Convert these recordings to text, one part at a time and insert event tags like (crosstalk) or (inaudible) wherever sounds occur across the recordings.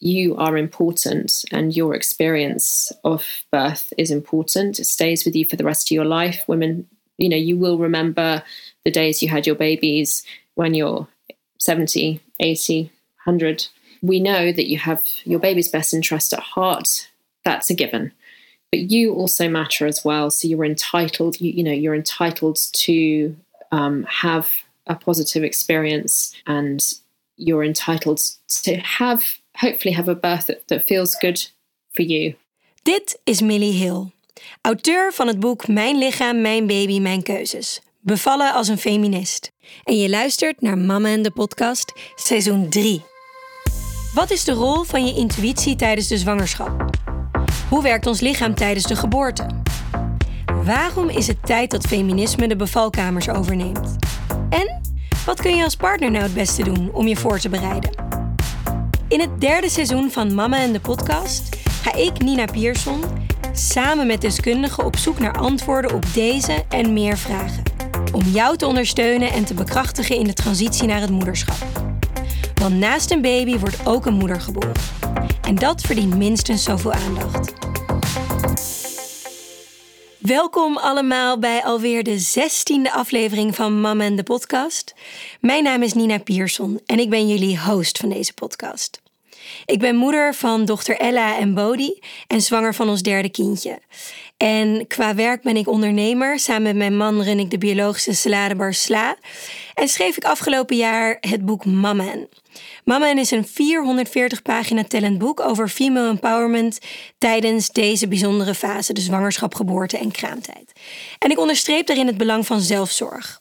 you are important and your experience of birth is important. It stays with you for the rest of your life. Women, you know, you will remember the days you had your babies when you're 70, 80, 100. We know that you have your baby's best interest at heart. That's a given. But you also matter as well. So you're entitled, you, you know, you're entitled to um, have a positive experience and you're entitled to have hopefully have a birth that, feels good for you. Dit is Millie Hill, auteur van het boek Mijn lichaam, mijn baby, mijn keuzes. Bevallen als een feminist. En je luistert naar Mama en de podcast, seizoen 3. Wat is de rol van je intuïtie tijdens de zwangerschap? Hoe werkt ons lichaam tijdens de geboorte? Waarom is het tijd dat feminisme de bevalkamers overneemt? En wat kun je als partner nou het beste doen om je voor te bereiden? In het derde seizoen van Mama en de podcast ga ik, Nina Pierson, samen met deskundigen op zoek naar antwoorden op deze en meer vragen. Om jou te ondersteunen en te bekrachtigen in de transitie naar het moederschap. Want naast een baby wordt ook een moeder geboren. En dat verdient minstens zoveel aandacht. Welkom allemaal bij alweer de zestiende aflevering van Mama en de podcast. Mijn naam is Nina Pierson en ik ben jullie host van deze podcast. Ik ben moeder van dochter Ella en Bodhi en zwanger van ons derde kindje. En qua werk ben ik ondernemer. Samen met mijn man run ik de biologische saladebar Sla. En schreef ik afgelopen jaar het boek Mama. Mama is een 440 pagina tellend boek over female empowerment tijdens deze bijzondere fase, de zwangerschap, geboorte en kraamtijd. En ik onderstreep daarin het belang van zelfzorg.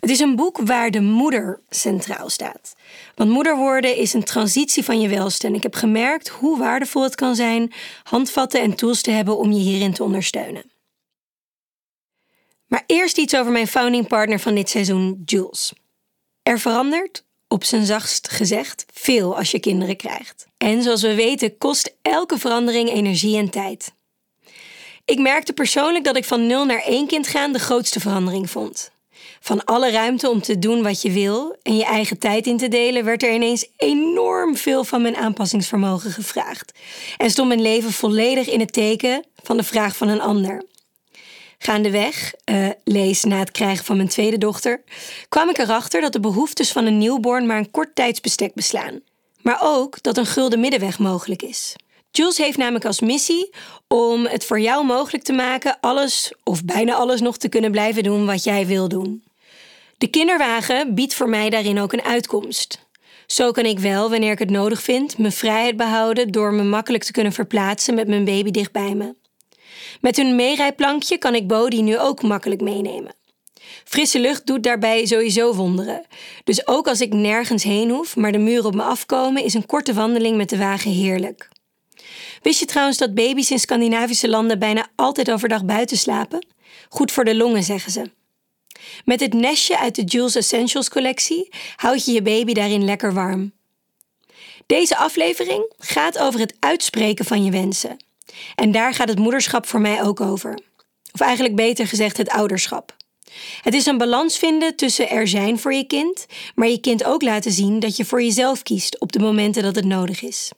Het is een boek waar de moeder centraal staat. Want moeder worden is een transitie van je welste. En ik heb gemerkt hoe waardevol het kan zijn handvatten en tools te hebben om je hierin te ondersteunen. Maar eerst iets over mijn founding partner van dit seizoen, Jules. Er verandert, op zijn zachtst gezegd, veel als je kinderen krijgt. En zoals we weten, kost elke verandering energie en tijd. Ik merkte persoonlijk dat ik van nul naar één kind gaan de grootste verandering vond. Van alle ruimte om te doen wat je wil en je eigen tijd in te delen, werd er ineens enorm veel van mijn aanpassingsvermogen gevraagd. En stond mijn leven volledig in het teken van de vraag van een ander. Gaandeweg, uh, lees na het krijgen van mijn tweede dochter, kwam ik erachter dat de behoeftes van een newborn maar een kort tijdsbestek beslaan. Maar ook dat een gulden middenweg mogelijk is. Jules heeft namelijk als missie om het voor jou mogelijk te maken alles of bijna alles nog te kunnen blijven doen wat jij wil doen. De kinderwagen biedt voor mij daarin ook een uitkomst. Zo kan ik wel, wanneer ik het nodig vind, mijn vrijheid behouden door me makkelijk te kunnen verplaatsen met mijn baby dicht bij me. Met hun meerijplankje kan ik Bodhi nu ook makkelijk meenemen. Frisse lucht doet daarbij sowieso wonderen. Dus ook als ik nergens heen hoef, maar de muren op me afkomen, is een korte wandeling met de wagen heerlijk. Wist je trouwens dat baby's in Scandinavische landen bijna altijd overdag buiten slapen? Goed voor de longen, zeggen ze. Met het nestje uit de Jules Essentials collectie houd je je baby daarin lekker warm. Deze aflevering gaat over het uitspreken van je wensen. En daar gaat het moederschap voor mij ook over. Of eigenlijk beter gezegd het ouderschap. Het is een balans vinden tussen er zijn voor je kind, maar je kind ook laten zien dat je voor jezelf kiest op de momenten dat het nodig is.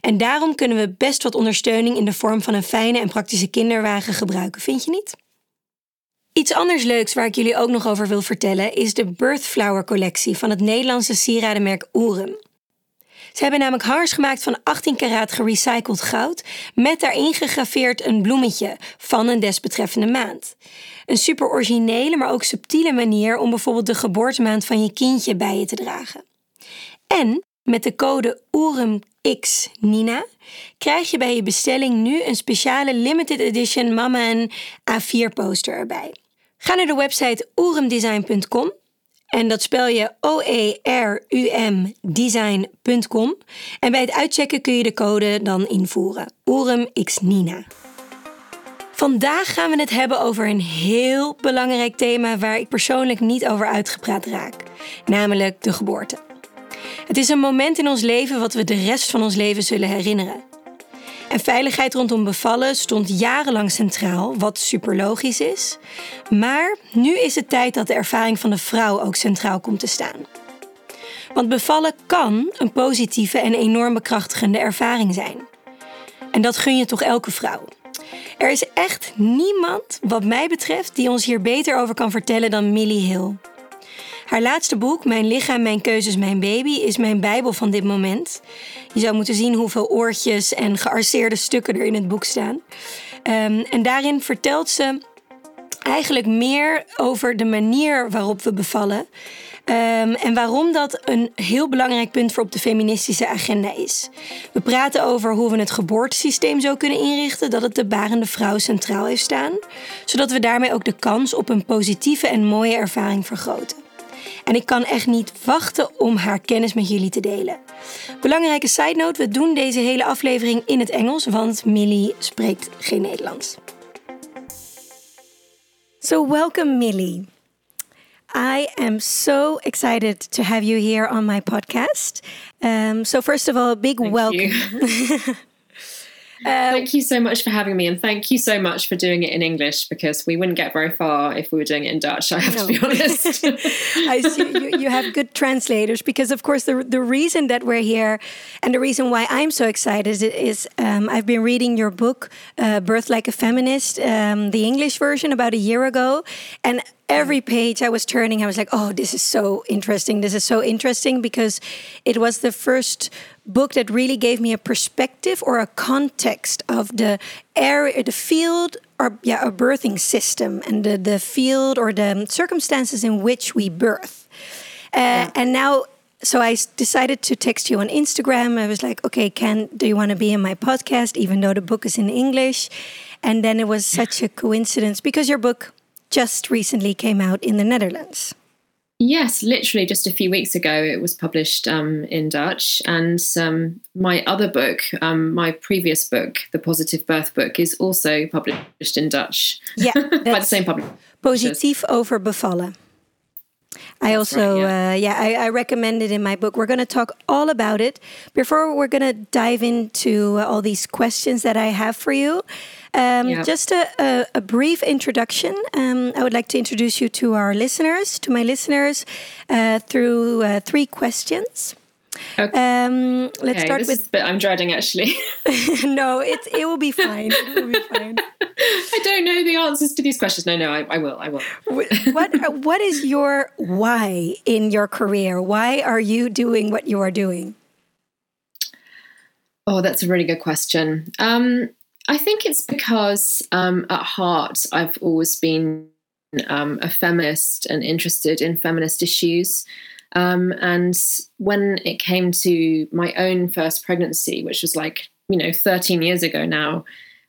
En daarom kunnen we best wat ondersteuning in de vorm van een fijne en praktische kinderwagen gebruiken, vind je niet? Iets anders leuks waar ik jullie ook nog over wil vertellen is de Birthflower collectie van het Nederlandse sieradenmerk Oerum. Ze hebben namelijk hangers gemaakt van 18 karaat gerecycled goud met daarin gegraveerd een bloemetje van een desbetreffende maand. Een super originele, maar ook subtiele manier om bijvoorbeeld de geboortemaand van je kindje bij je te dragen. En met de code OERUMXNINA krijg je bij je bestelling nu een speciale limited edition mama en A4 poster erbij. Ga naar de website oerumdesign.com en dat spel je O-E-R-U-M design.com. En bij het uitchecken kun je de code dan invoeren. Oerum X Nina. Vandaag gaan we het hebben over een heel belangrijk thema waar ik persoonlijk niet over uitgepraat raak, namelijk de geboorte. Het is een moment in ons leven wat we de rest van ons leven zullen herinneren. En veiligheid rondom bevallen stond jarenlang centraal, wat super logisch is. Maar nu is het tijd dat de ervaring van de vrouw ook centraal komt te staan. Want bevallen kan een positieve en enorm bekrachtigende ervaring zijn. En dat gun je toch elke vrouw. Er is echt niemand, wat mij betreft, die ons hier beter over kan vertellen dan Millie Hill. Haar laatste boek, Mijn lichaam, mijn keuzes, mijn baby, is mijn bijbel van dit moment. Je zou moeten zien hoeveel oortjes en gearseerde stukken er in het boek staan. Ehm, en daarin vertelt ze eigenlijk meer over de manier waarop we bevallen. Um, en waarom dat een heel belangrijk punt voor op de feministische agenda is. We praten over hoe we het geboortesysteem zo kunnen inrichten dat het de barende vrouw centraal heeft staan, zodat we daarmee ook de kans op een positieve en mooie ervaring vergroten. En ik kan echt niet wachten om haar kennis met jullie te delen. Belangrijke side note: we doen deze hele aflevering in het Engels, want Millie spreekt geen Nederlands. So, welcome, Millie. I am so excited to have you here on my podcast. Um, so, first of all, a big Thank welcome. (laughs) Uh, thank you so much for having me, and thank you so much for doing it in English because we wouldn't get very far if we were doing it in Dutch. I have no. to be (laughs) honest. I see you, you, have good translators because, of course, the the reason that we're here and the reason why I'm so excited is um, I've been reading your book, uh, "Birth Like a Feminist," um, the English version, about a year ago, and every page I was turning, I was like, oh, this is so interesting. This is so interesting because it was the first book that really gave me a perspective or a context of the area, the field, or yeah, a birthing system and the, the field or the circumstances in which we birth. Uh, yeah. And now so I decided to text you on Instagram. I was like, okay, Ken, do you want to be in my podcast, even though the book is in English? And then it was such a coincidence because your book just recently came out in the Netherlands. Yes, literally just a few weeks ago, it was published um, in Dutch. And um, my other book, um, my previous book, the Positive Birth book, is also published in Dutch. Yeah, (laughs) by the same publisher. Positief over bevallen. I also, right, yeah, uh, yeah I, I, recommend it in my book. We're going to talk all about it. Before we're going to dive into all these questions that I have for you, um, yep. just a, a, a, brief introduction. Um, I would like to introduce you to our listeners, to my listeners, uh, through uh, three questions. Okay. Um, let's okay, start with. But I'm dreading actually. (laughs) (laughs) no, it it will be fine. It will be fine. (laughs) I don't know the answers to these questions. No, no, I, I will. I will. what What is your why in your career? Why are you doing what you are doing? Oh, that's a really good question. Um, I think it's because um, at heart I've always been um, a feminist and interested in feminist issues. Um, and when it came to my own first pregnancy, which was like, you know, 13 years ago now,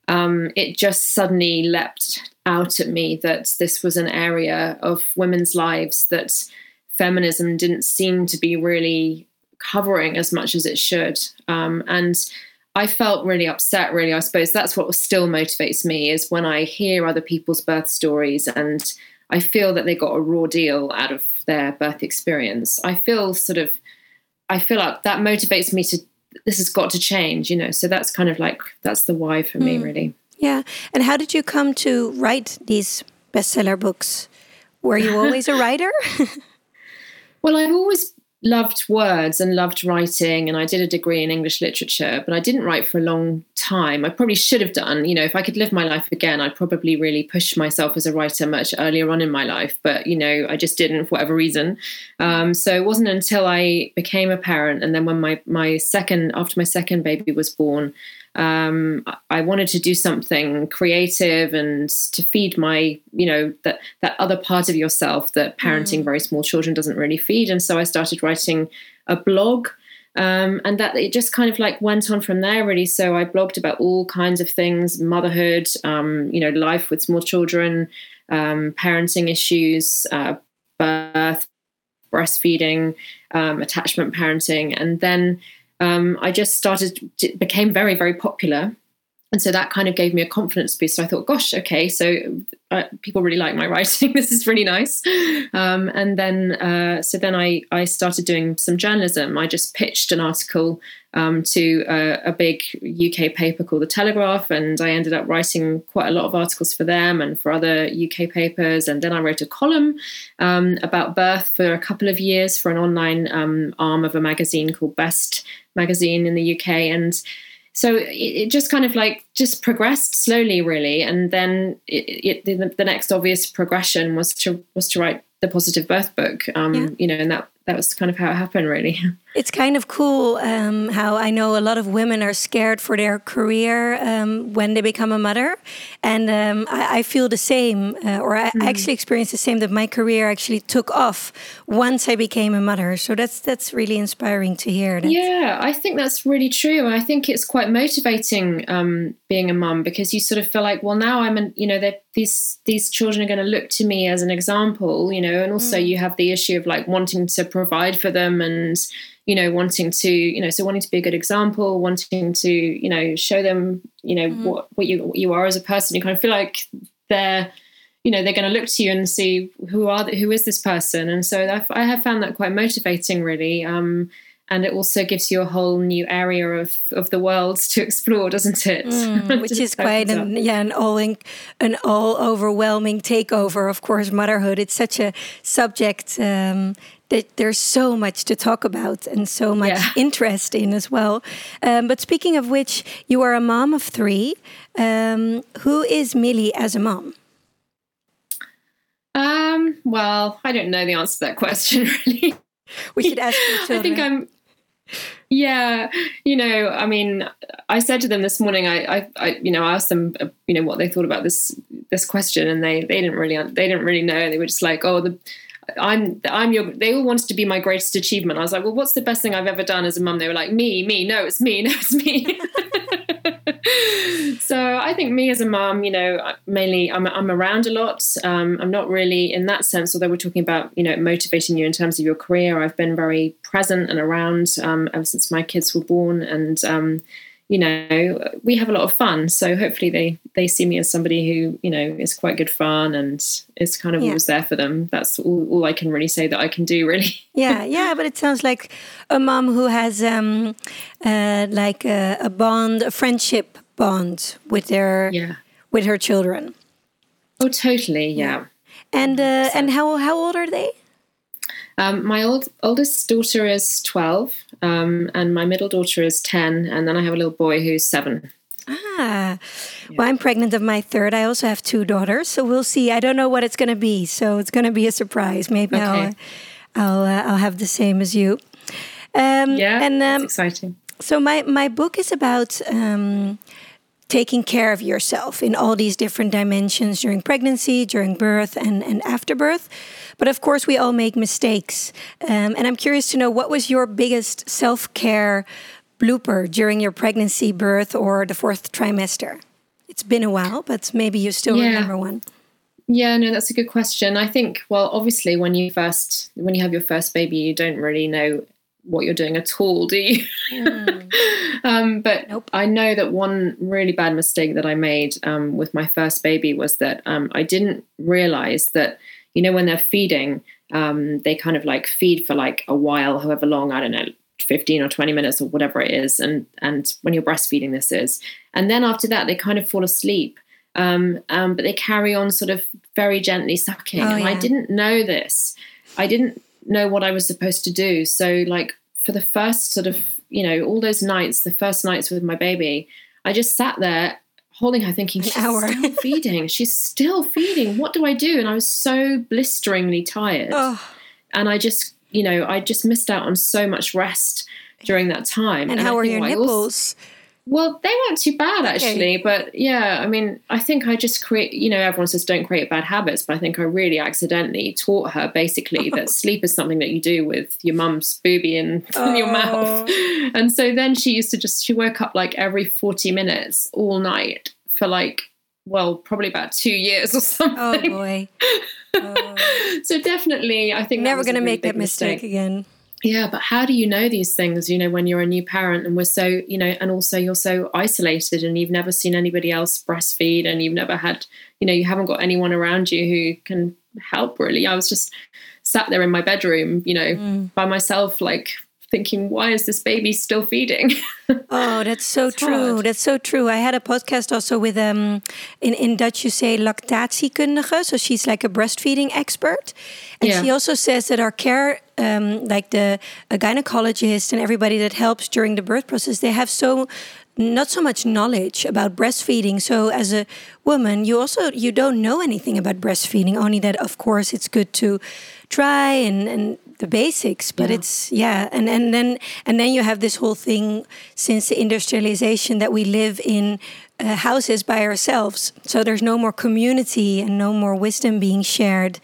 um, it just suddenly leapt out at me that this was an area of women's lives that feminism didn't seem to be really covering as much as it should. Um, and I felt really upset, really. I suppose that's what still motivates me is when I hear other people's birth stories and I feel that they got a raw deal out of their birth experience. I feel sort of, I feel like that motivates me to, this has got to change, you know. So that's kind of like, that's the why for me, hmm. really. Yeah. And how did you come to write these bestseller books? Were you always a writer? (laughs) well, I've always loved words and loved writing and I did a degree in English literature but I didn't write for a long time. I probably should have done you know if I could live my life again I'd probably really push myself as a writer much earlier on in my life but you know I just didn't for whatever reason. Um, so it wasn't until I became a parent and then when my my second after my second baby was born um, I wanted to do something creative and to feed my, you know, that that other part of yourself that parenting mm. very small children doesn't really feed. And so I started writing a blog. Um, and that it just kind of like went on from there really so i blogged about all kinds of things motherhood um, you know life with small children um, parenting issues uh, birth breastfeeding um, attachment parenting and then um, I just started, became very, very popular and so that kind of gave me a confidence boost. So I thought, gosh, okay, so uh, people really like my (laughs) writing. this is really nice. Um, and then, uh, so then I I started doing some journalism. I just pitched an article um, to a, a, big UK paper called the Telegraph, and I ended up writing quite a lot of articles for them and for other UK papers. And then I wrote a column um, about birth for a couple of years for an online um, arm of a magazine called Best Magazine in the UK, and so it, it, just kind of like just progressed slowly really. And then it, the, the, next obvious progression was to was to write the positive birth book um, yeah. you know and that that was kind of how it happened really (laughs) it's kind of cool um, how i know a lot of women are scared for their career um, when they become a mother and um, I, I, feel the same uh, or i mm. actually experienced the same that my career actually took off once i became a mother so that's that's really inspiring to hear that. yeah i think that's really true i think it's quite motivating um, being a mum because you sort of feel like well now i'm an, you know these these children are going to look to me as an example you know and also mm. you have the issue of like wanting to provide for them and you know wanting to you know so wanting to be a good example wanting to you know show them you know mm-hmm. what what you what you are as a person you kind of feel like they're you know they're going to look to you and see who are the, who is this person and so I have found that quite motivating really um, and it also gives you a whole new area of, of the world to explore, doesn't it? Mm, (laughs) which is quite an yeah an all in, an all overwhelming takeover. Of course, motherhood. It's such a subject um, that there's so much to talk about and so much yeah. interest in as well. Um, but speaking of which, you are a mom of three. Um, who is Milli as a mom? Um, well, I don't know the answer to that question (laughs) really. We should ask children. I think I'm yeah, you know, I mean, I said to them this morning. I, I, I, you know, I asked them, uh, you know, what they thought about this this question, and they they didn't really they didn't really know. They were just like, oh, the I'm I'm your they all wanted to be my greatest achievement. I was like, well, what's the best thing I've ever done as a mum? They were like, me, me, no, it's me, (laughs) no, it's me. (laughs) so I think me as a mum, you know, mainly I'm I'm around a lot. Um, I'm not really in that sense. Although we're talking about you know motivating you in terms of your career, I've been very present and around um, ever since my kids were born, and um, you know we have a lot of fun. So hopefully they they see me as somebody who you know is quite good fun and is kind of yeah. always there for them. That's all, all i can really say that i can do really. (laughs) Yeah yeah but it sounds like a mom who has um uh, like a, a bond a friendship bond with their yeah. with her children. Oh totally yeah, yeah. and uh, and how how old are they um, my old, oldest daughter is 12, um, and my middle daughter is 10, and then I have a little boy who's seven. Ah, well, I'm pregnant of my third. I also have two daughters, so we'll see. I don't know what it's going to be, so it's going to be a surprise. Maybe okay. I'll I'll uh, I'll have the same as you. Um, yeah, and um, exciting. So my my book is about um, taking care of yourself in all these different dimensions during pregnancy, during birth, and, and after birth. But of course, we all make mistakes. Um, and I'm curious to know what was your biggest self care blooper during your pregnancy, birth, or the fourth trimester? It's been a while, but maybe you still yeah. remember one. Yeah, no, that's a good question. I think, well, obviously, when you first, when you have your first baby, you don't really know what you're doing at all, do you? Mm. (laughs) um, but nope. I know that one really bad mistake that I made um, with my first baby was that um, I didn't realize that, you know, when they're feeding, um, they kind of like feed for like a while, however long, I don't know, 15 or 20 minutes or whatever it is. And, and when you're breastfeeding, this is. And then after that, they kind of fall asleep. Um, um, but they carry on sort of very gently sucking. Oh, and yeah. I didn't know this. I didn't know what I was supposed to do. So, like, for the first sort of, you know, all those nights, the first nights with my baby, I just sat there holding her thinking, she's still (laughs) feeding. She's still feeding. What do I do? And I was so blisteringly tired. Oh. And I just, you know, I just missed out on so much rest during that time. And, and how are your nipples? Also, well, they weren't too bad actually, okay. but yeah, I mean, I think I just create. You know, everyone says don't create bad habits, but I think I really accidentally taught her basically (laughs) that sleep is something that you do with your mum's booby in, (laughs) oh. your mouth. Oh. (laughs) And so then she used to just she woke up like every forty minutes all night for like well, probably about two years or something. Oh boy. Oh. so definitely, I think never going to make that mistake, mistake again. Yeah but how do you know these things you know when you're a new parent and we're so you know and also you're so isolated and you've never seen anybody else breastfeed and you've never had you know you haven't got anyone around you who can help really i was just sat there in my bedroom you know mm. by myself like thinking, why is this baby still feeding? (laughs) oh, that's so true. Hard. That's so true. I had a podcast also with um in, in Dutch you say lactatiekundige. So she's like a breastfeeding expert. And yeah. she also says that our care um, like the a gynecologist and everybody that helps during the birth process, they have so not so much knowledge about breastfeeding. So as a woman you also you don't know anything about breastfeeding only that of course it's good to try and and the basics but yeah. it's yeah and and then and then you have this whole thing since the industrialization that we live in uh, houses by ourselves. So there's no more community and no more wisdom being shared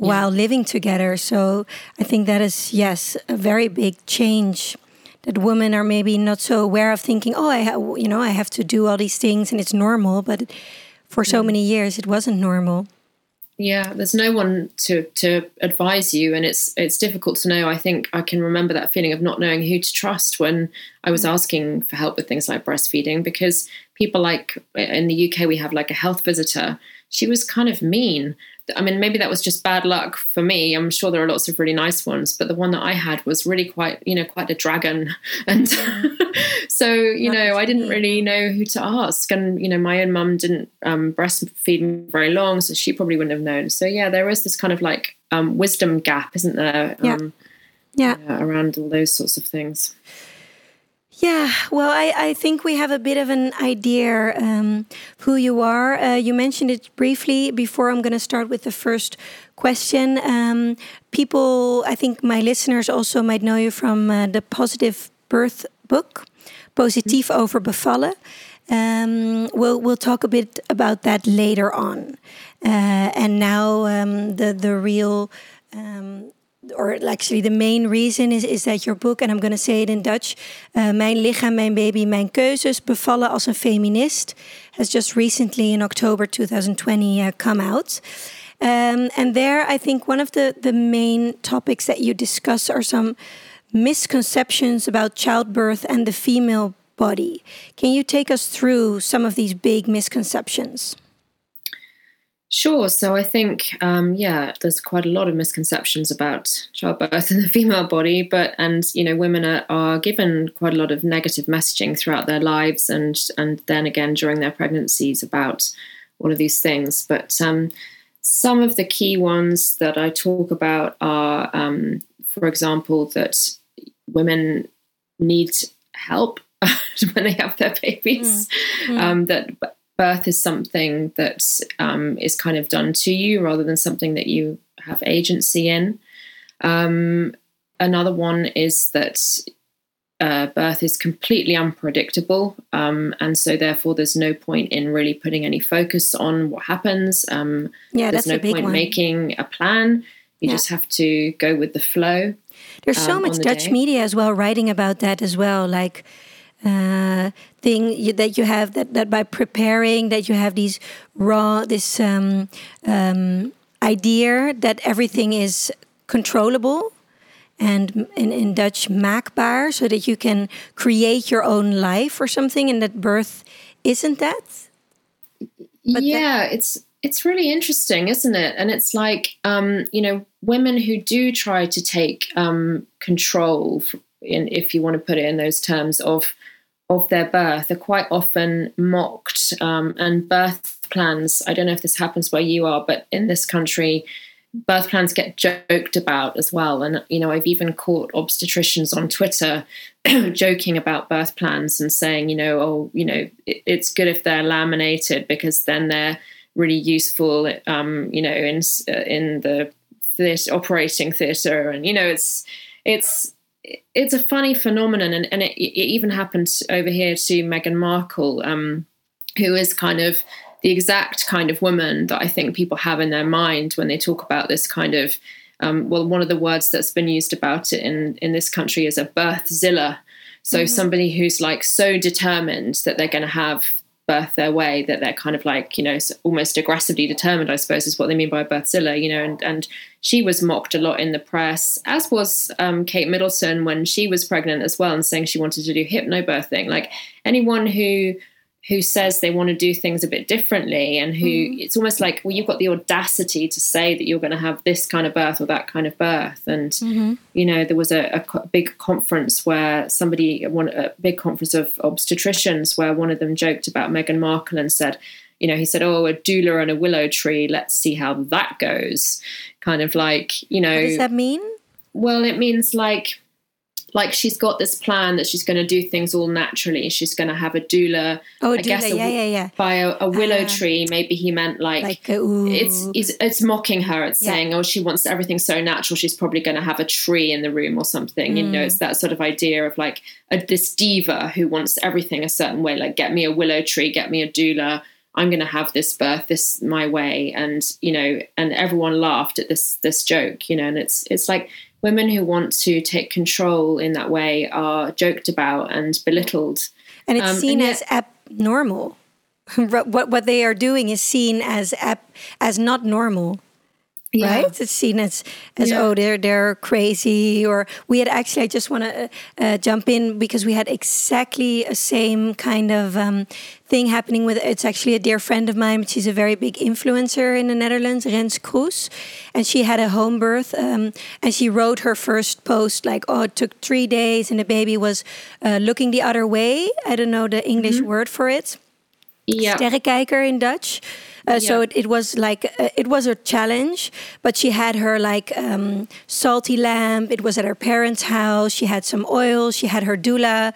yeah. while living together so i think that is yes a very big change that women are maybe not so aware of thinking oh i you know i have to do all these things and it's normal but for so many years it wasn't normal yeah, there's no one to to advise you, and it's it's difficult to know. I think I can remember that feeling of not knowing who to trust when I was mm. asking for help with things like breastfeeding, because people like in the UK we have like a health visitor. She was kind of mean, I mean, maybe that was just bad luck for me. I'm sure there are lots of really nice ones, but the one that I had was really quite, you know, quite a dragon. (laughs) And (laughs) so, you know, I didn't really know who to ask. And, you know, my own mum didn't um, breastfeed me very long, so she probably wouldn't have known. So, yeah, there is this kind of like um, wisdom gap, isn't there? Yeah. Um, yeah. around all those sorts of things. Yeah, well, I, I think we have a bit of an idea um, who you are. Uh, you mentioned it briefly before. I'm going to start with the first question. Um, people, I think my listeners also might know you from uh, the Positive Birth book, Positief mm-hmm. over bevallen. Um, we'll we'll talk a bit about that later on. Uh, and now um, the the real um, or actually the main reason is, is that your book, and I'm going to say it in Dutch, uh, Mijn lichaam, mijn baby, mijn keuzes, bevallen als een feminist, has just recently in October 2020 uh, come out. Um, and there, I think one of the, the main topics that you discuss are some misconceptions about childbirth and the female body. Can you take us through some of these big misconceptions? Sure. So I think, um, yeah, there's quite a lot of misconceptions about childbirth in the (laughs) female body, but and you know, women are, are given quite a lot of negative messaging throughout their lives, and and then again during their pregnancies about all of these things. But um, some of the key ones that I talk about are, um, for example, that women need help (laughs) when they have their babies. Mm. Mm. that birth is something that um, is kind of done to you rather than something that you have agency in. Um, another one is that uh, birth is completely unpredictable, um, and so therefore there's no point in really putting any focus on what happens. Um, yeah, there's no point one. making a plan. You yeah. just have to go with the flow. There's so um, much Dutch day. media as well writing about that as well, like uh, thing you, that you have that, that by preparing that you have these raw this um, um, idea that everything is controllable and in, in Dutch maakbaar so that you can create your own life or something and that birth isn't that? But yeah that it's it's really interesting isn't it? And it's like um, you know women who do try to take um, control in, if you want to put it in those terms of of their birth are quite often mocked. Um, and birth plans, I don't know if this happens where you are, but in this country, birth plans get joked about as well. And, you know, I've even caught obstetricians on Twitter (clears throat) joking about birth plans and saying, you know, oh, you know, it, it's good if they're laminated because then they're really useful, um, you know, in, uh, in the theatre, operating theatre. And, you know, it's, it's, it's a funny phenomenon, and, and it, it, even happened over here to Meghan Markle, um, who is kind of the exact kind of woman that I think people have in their mind when they talk about this kind of. Um, well, one of the words that's been used about it in in this country is a birthzilla. So mm-hmm. somebody who's like so determined that they're going to have birth their way, that they're kind of like, you know, almost aggressively determined, I suppose, is what they mean by birthzilla, you know, and, and she was mocked a lot in the press, as was um, Kate Middleton when she was pregnant as well, and saying she wanted to do hypnobirthing. Like anyone who who says they want to do things a bit differently and who mm. it's almost like well you've got the audacity to say that you're going to have this kind of birth or that kind of birth and mm-hmm. you know there was a, a, big conference where somebody one a big conference of obstetricians where one of them joked about Meghan Markle and said you know he said oh a doula and a willow tree let's see how that goes kind of like you know what does that mean well it means like like she's got this plan that she's going to do things all naturally. She's going to have a doula. Oh, I doula, guess a, yeah, yeah, yeah. By a, a willow uh, tree, maybe he meant like, like it's, it's, it's mocking her. It's yeah. saying, oh, she wants everything so natural. She's probably going to have a tree in the room or something. Mm. You know, it's mm. that sort of idea of like a, this diva who wants everything a certain way. Like, get me a willow tree, get me a doula. I'm going to have this birth this my way, and you know, and everyone laughed at this this joke, you know, and it's it's like women who want to take control in that way are joked about and belittled. And it's um, seen and yet, as abnormal. (laughs) what what they are doing is seen as ab, as not normal yeah. right it's seen as as yeah. oh they're they're crazy or we had actually i just want to uh, uh, jump in because we had exactly a same kind of um, thing happening with it's actually a dear friend of mine she's a very big influencer in the netherlands rens kroes and she had a home birth um, and she wrote her first post like oh it took three days and the baby was uh, looking the other way i don't know the english mm -hmm. word for it yeah. sterrenkijker in dutch uh, yeah. So it, it was like uh, it was a challenge, but she had her like um, salty lamp. It was at her parents' house. She had some oil. She had her doula,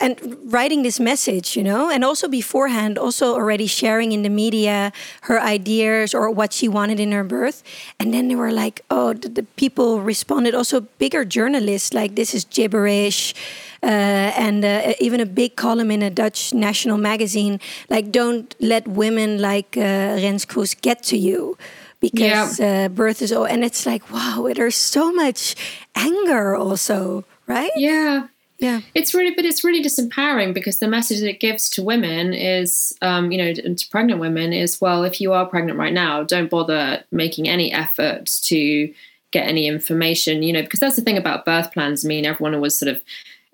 and writing this message, you know, and also beforehand, also already sharing in the media her ideas or what she wanted in her birth. And then they were like, oh, the, the people responded. Also, bigger journalists like this is gibberish. Uh, and uh, even a big column in a Dutch national magazine, like don't let women like uh, Rens Kroes get to you because yeah. Uh, birth is all, and it's like wow, there's so much anger also, right? Yeah, yeah. It's really but it's really disempowering because the message that it gives to women is um, you know to pregnant women is well if you are pregnant right now don't bother making any effort to get any information you know because that's the thing about birth plans. I mean everyone always sort of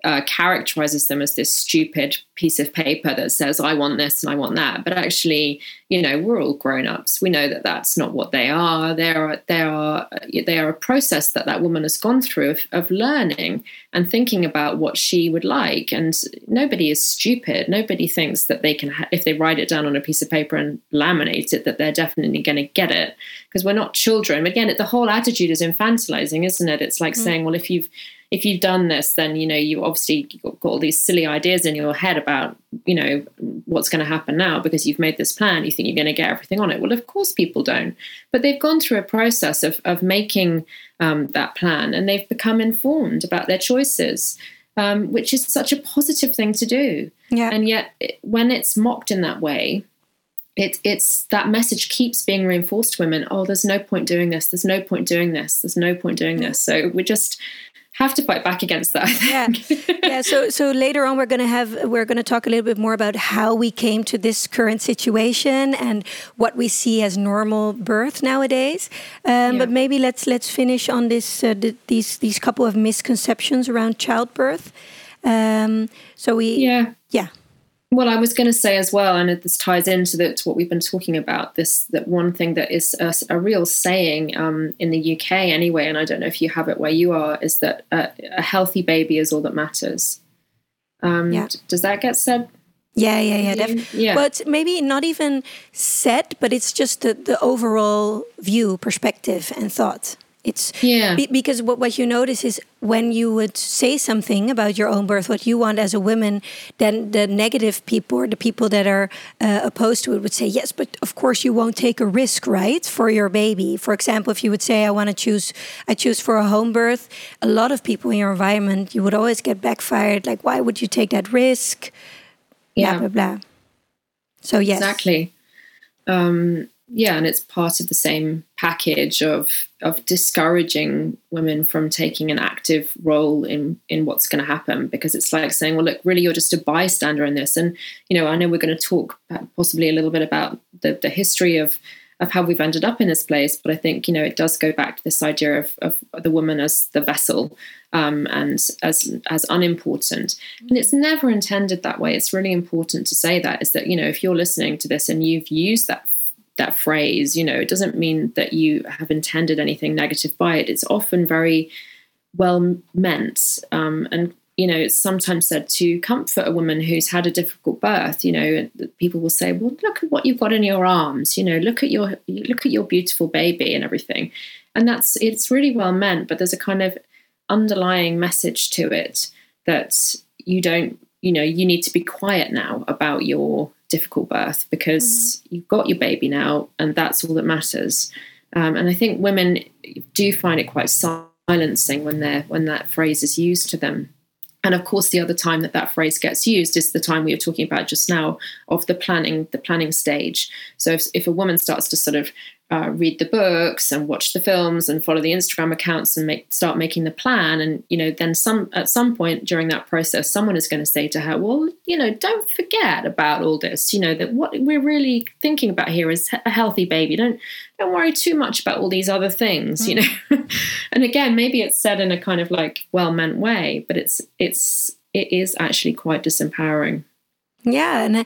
uh, characterizes them as this stupid piece of paper that says I want this and I want that. But actually, you know, we're all grown ups. We know that that's not what they are. They are they are they are a process that that woman has gone through of, of learning and thinking about what she would like. And nobody is stupid. Nobody thinks that they can ha- if they write it down on a piece of paper and laminate it that they're definitely going to get it because we're not children. Again, the whole attitude is infantilizing, isn't it? It's like mm. saying, well, if you've if you've done this, then you know you obviously got, got all these silly ideas in your head about you know what's going to happen now because you've made this plan. You think you're going to get everything on it. Well, of course people don't, but they've gone through a process of of making um, that plan and they've become informed about their choices. Um, which is such a positive thing to do. Yeah. And yet, when it's mocked in that way, it, it's that message keeps being reinforced to women. Oh, there's no point doing this. There's no point doing this. There's no point doing this. So we're just have to fight back against that. Yeah, yeah. So so later on, we're gonna have we're gonna talk a little bit more about how we came to this current situation and what we see as normal birth nowadays. Um, yeah. But maybe let's let's finish on this uh, the, these these couple of misconceptions around childbirth. Um, so we yeah yeah well, I was going to say as well, and this ties into the, to what we've been talking about. This that one thing that is a, a real saying um, in the UK anyway, and I don't know if you have it where you are, is that a, a healthy baby is all that matters. Um, yeah. Does that get said? Yeah, yeah, yeah, def- yeah. But maybe not even said, but it's just the, the overall view, perspective, and thought. It's yeah be, because what what you notice is when you would say something about your own birth, what you want as a woman, then the negative people or the people that are uh, opposed to it would say yes, but of course you won't take a risk, right, for your baby. For example, if you would say I want to choose, I choose for a home birth, a lot of people in your environment, you would always get backfired. Like, why would you take that risk? Yeah, blah blah blah. So yes, exactly. Um, yeah, and it's part of the same package of of discouraging women from taking an active role in in what's going to happen because it's like saying, well, look, really, you're just a bystander in this. And you know, I know we're going to talk possibly a little bit about the the history of of how we've ended up in this place. But I think you know it does go back to this idea of, of the woman as the vessel um, and as as unimportant. And it's never intended that way. It's really important to say that is that you know if you're listening to this and you've used that that phrase, you know, it doesn't mean that you have intended anything negative by it. It's often very well meant um, and you know, it's sometimes said to comfort a woman who's had a difficult birth. You know, people will say, "Well, look at what you've got in your arms. You know, look at your look at your beautiful baby and everything." And that's it's really well meant, but there's a kind of underlying message to it that you don't, you know, you need to be quiet now about your difficult birth because mm. you've got your baby now, and that's all that matters. Um, and I think women do find it quite silencing when they're when that phrase is used to them. And of course, the other time that that phrase gets used is the time we were talking about just now of the planning, the planning stage. So if, if a woman starts to sort of uh, read the books and watch the films and follow the Instagram accounts and make start making the plan. And you know, then some at some point during that process, someone is going to say to her, "Well, you know, don't forget about all this. You know that what we're really thinking about here is a healthy baby. Don't don't worry too much about all these other things. Mm. You know." (laughs) and again, maybe it's said in a kind of like well meant way, but it's it's it is actually quite disempowering. Yeah, and I,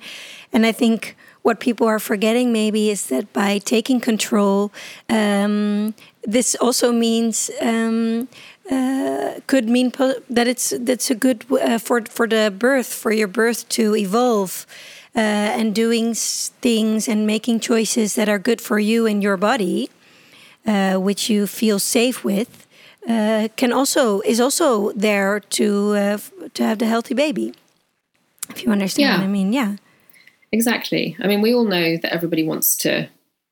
and I think what people are forgetting maybe is that by taking control, um, this also means um, uh, could mean that it's that's a good uh, for for the birth for your birth to evolve. Uh, and doing things and making choices that are good for you and your body, uh, which you feel safe with, uh, can also is also there to uh, to have the healthy baby. If you understand yeah. what I mean, yeah. Exactly. I mean, we all know that everybody wants to,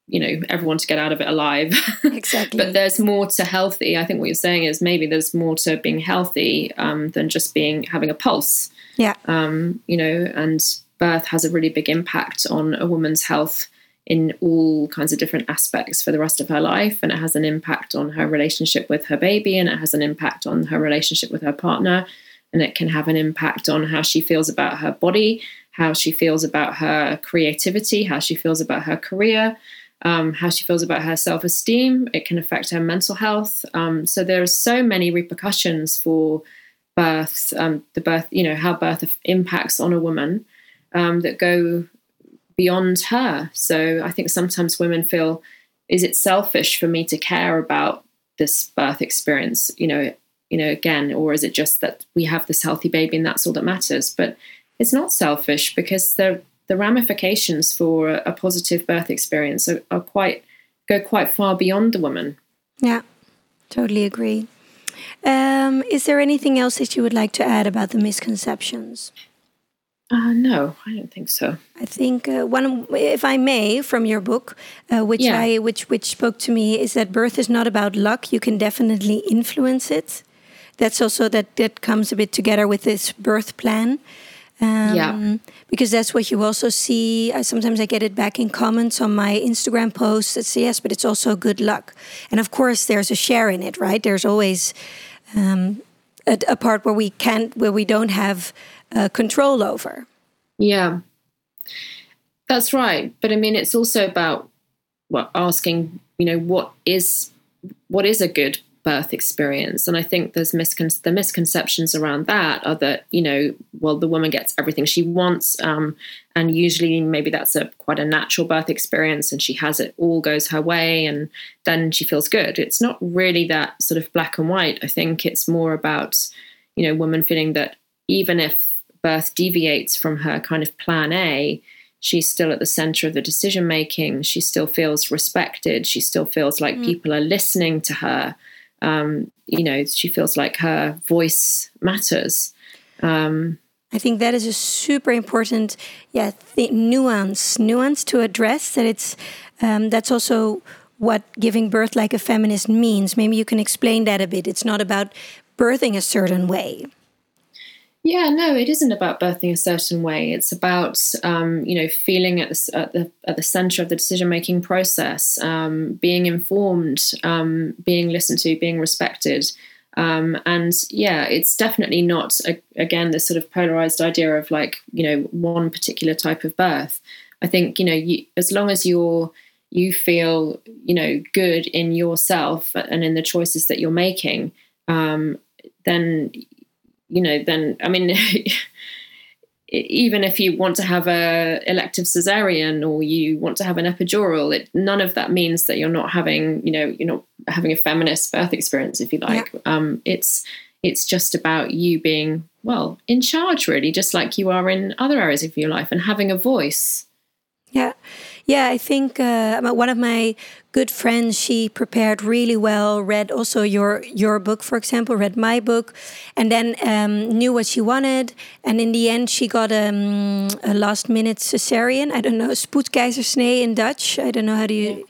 you know, everyone to get out of it alive. (laughs) Exactly. but there's more to healthy. I think what you're saying is maybe there's more to being healthy um, than just being having a pulse. Yeah. Um, you know, and birth has a really big impact on a woman's health in all kinds of different aspects for the rest of her life. And it has an impact on her relationship with her baby, and it has an impact on her relationship with her partner. And it can have an impact on how she feels about her body how she feels about her creativity, how she feels about her career, um, how she feels about her self esteem. It can affect her mental health. Um, so there are so many repercussions for birth, um, the birth, you know, how birth impacts on a woman um, that go beyond her. So I think sometimes women feel, is it selfish for me to care about this birth experience? You know, you know, again, or is it just that we have this healthy baby and that's all that matters? But it's not selfish because the the ramifications for a, a positive birth experience are, are, quite go quite far beyond the woman. Yeah, totally agree. Um, is there anything else that you would like to add about the misconceptions? Uh, no, I don't think so. I think uh, one, if I may, from your book, uh, which yeah. I which which spoke to me, is that birth is not about luck. You can definitely influence it. That's also that that comes a bit together with this birth plan. Um, yeah. Because that's what you also see. I, sometimes I get it back in comments on my Instagram posts that say, yes, but it's also good luck. And of course, there's a share in it, right? There's always um, a, a, part where we can't, where we don't have uh, control over. Yeah. That's right. But I mean, it's also about well, asking, you know, what is what is a good birth experience. And I think there's miscon- the misconceptions around that are that you know, well, the woman gets everything she wants, um, and usually maybe that's a quite a natural birth experience, and she has it all goes her way, and then she feels good. It's not really that sort of black and white. I think it's more about you know, woman feeling that even if birth deviates from her kind of plan A, she's still at the center of the decision making. She still feels respected. She still feels like mm. people are listening to her um, you know, she feels like her voice matters. Um, I think that is a super important, yeah, nuance, nuance to address. That it's um, that's also what giving birth like a feminist means. Maybe you can explain that a bit. It's not about birthing a certain way. Yeah, no, it isn't about birthing a certain way. It's about um, you know feeling at the at the at the center of the decision making process, um, being informed, um, being listened to, being respected, um, and yeah, it's definitely not a, again this sort of polarized idea of like you know one particular type of birth. I think you know you, as long as you're you feel you know good in yourself and in the choices that you're making, um, then you know, then I mean, (laughs) even if you want to have a elective cesarean or you want to have an epidural, it, none of that means that you're not having, you know, you're not having a feminist birth experience, if you like. Yeah. Um, it's it's just about you being well in charge, really, just like you are in other areas of your life, and having a voice. Yeah. Yeah, I think uh, one of my good friends, she prepared really well, read also your your book, for example, read my book, and then um, knew what she wanted. And in the end, she got um, a last minute cesarean. I don't know, spoedkeizersnee in Dutch. I don't know how do you.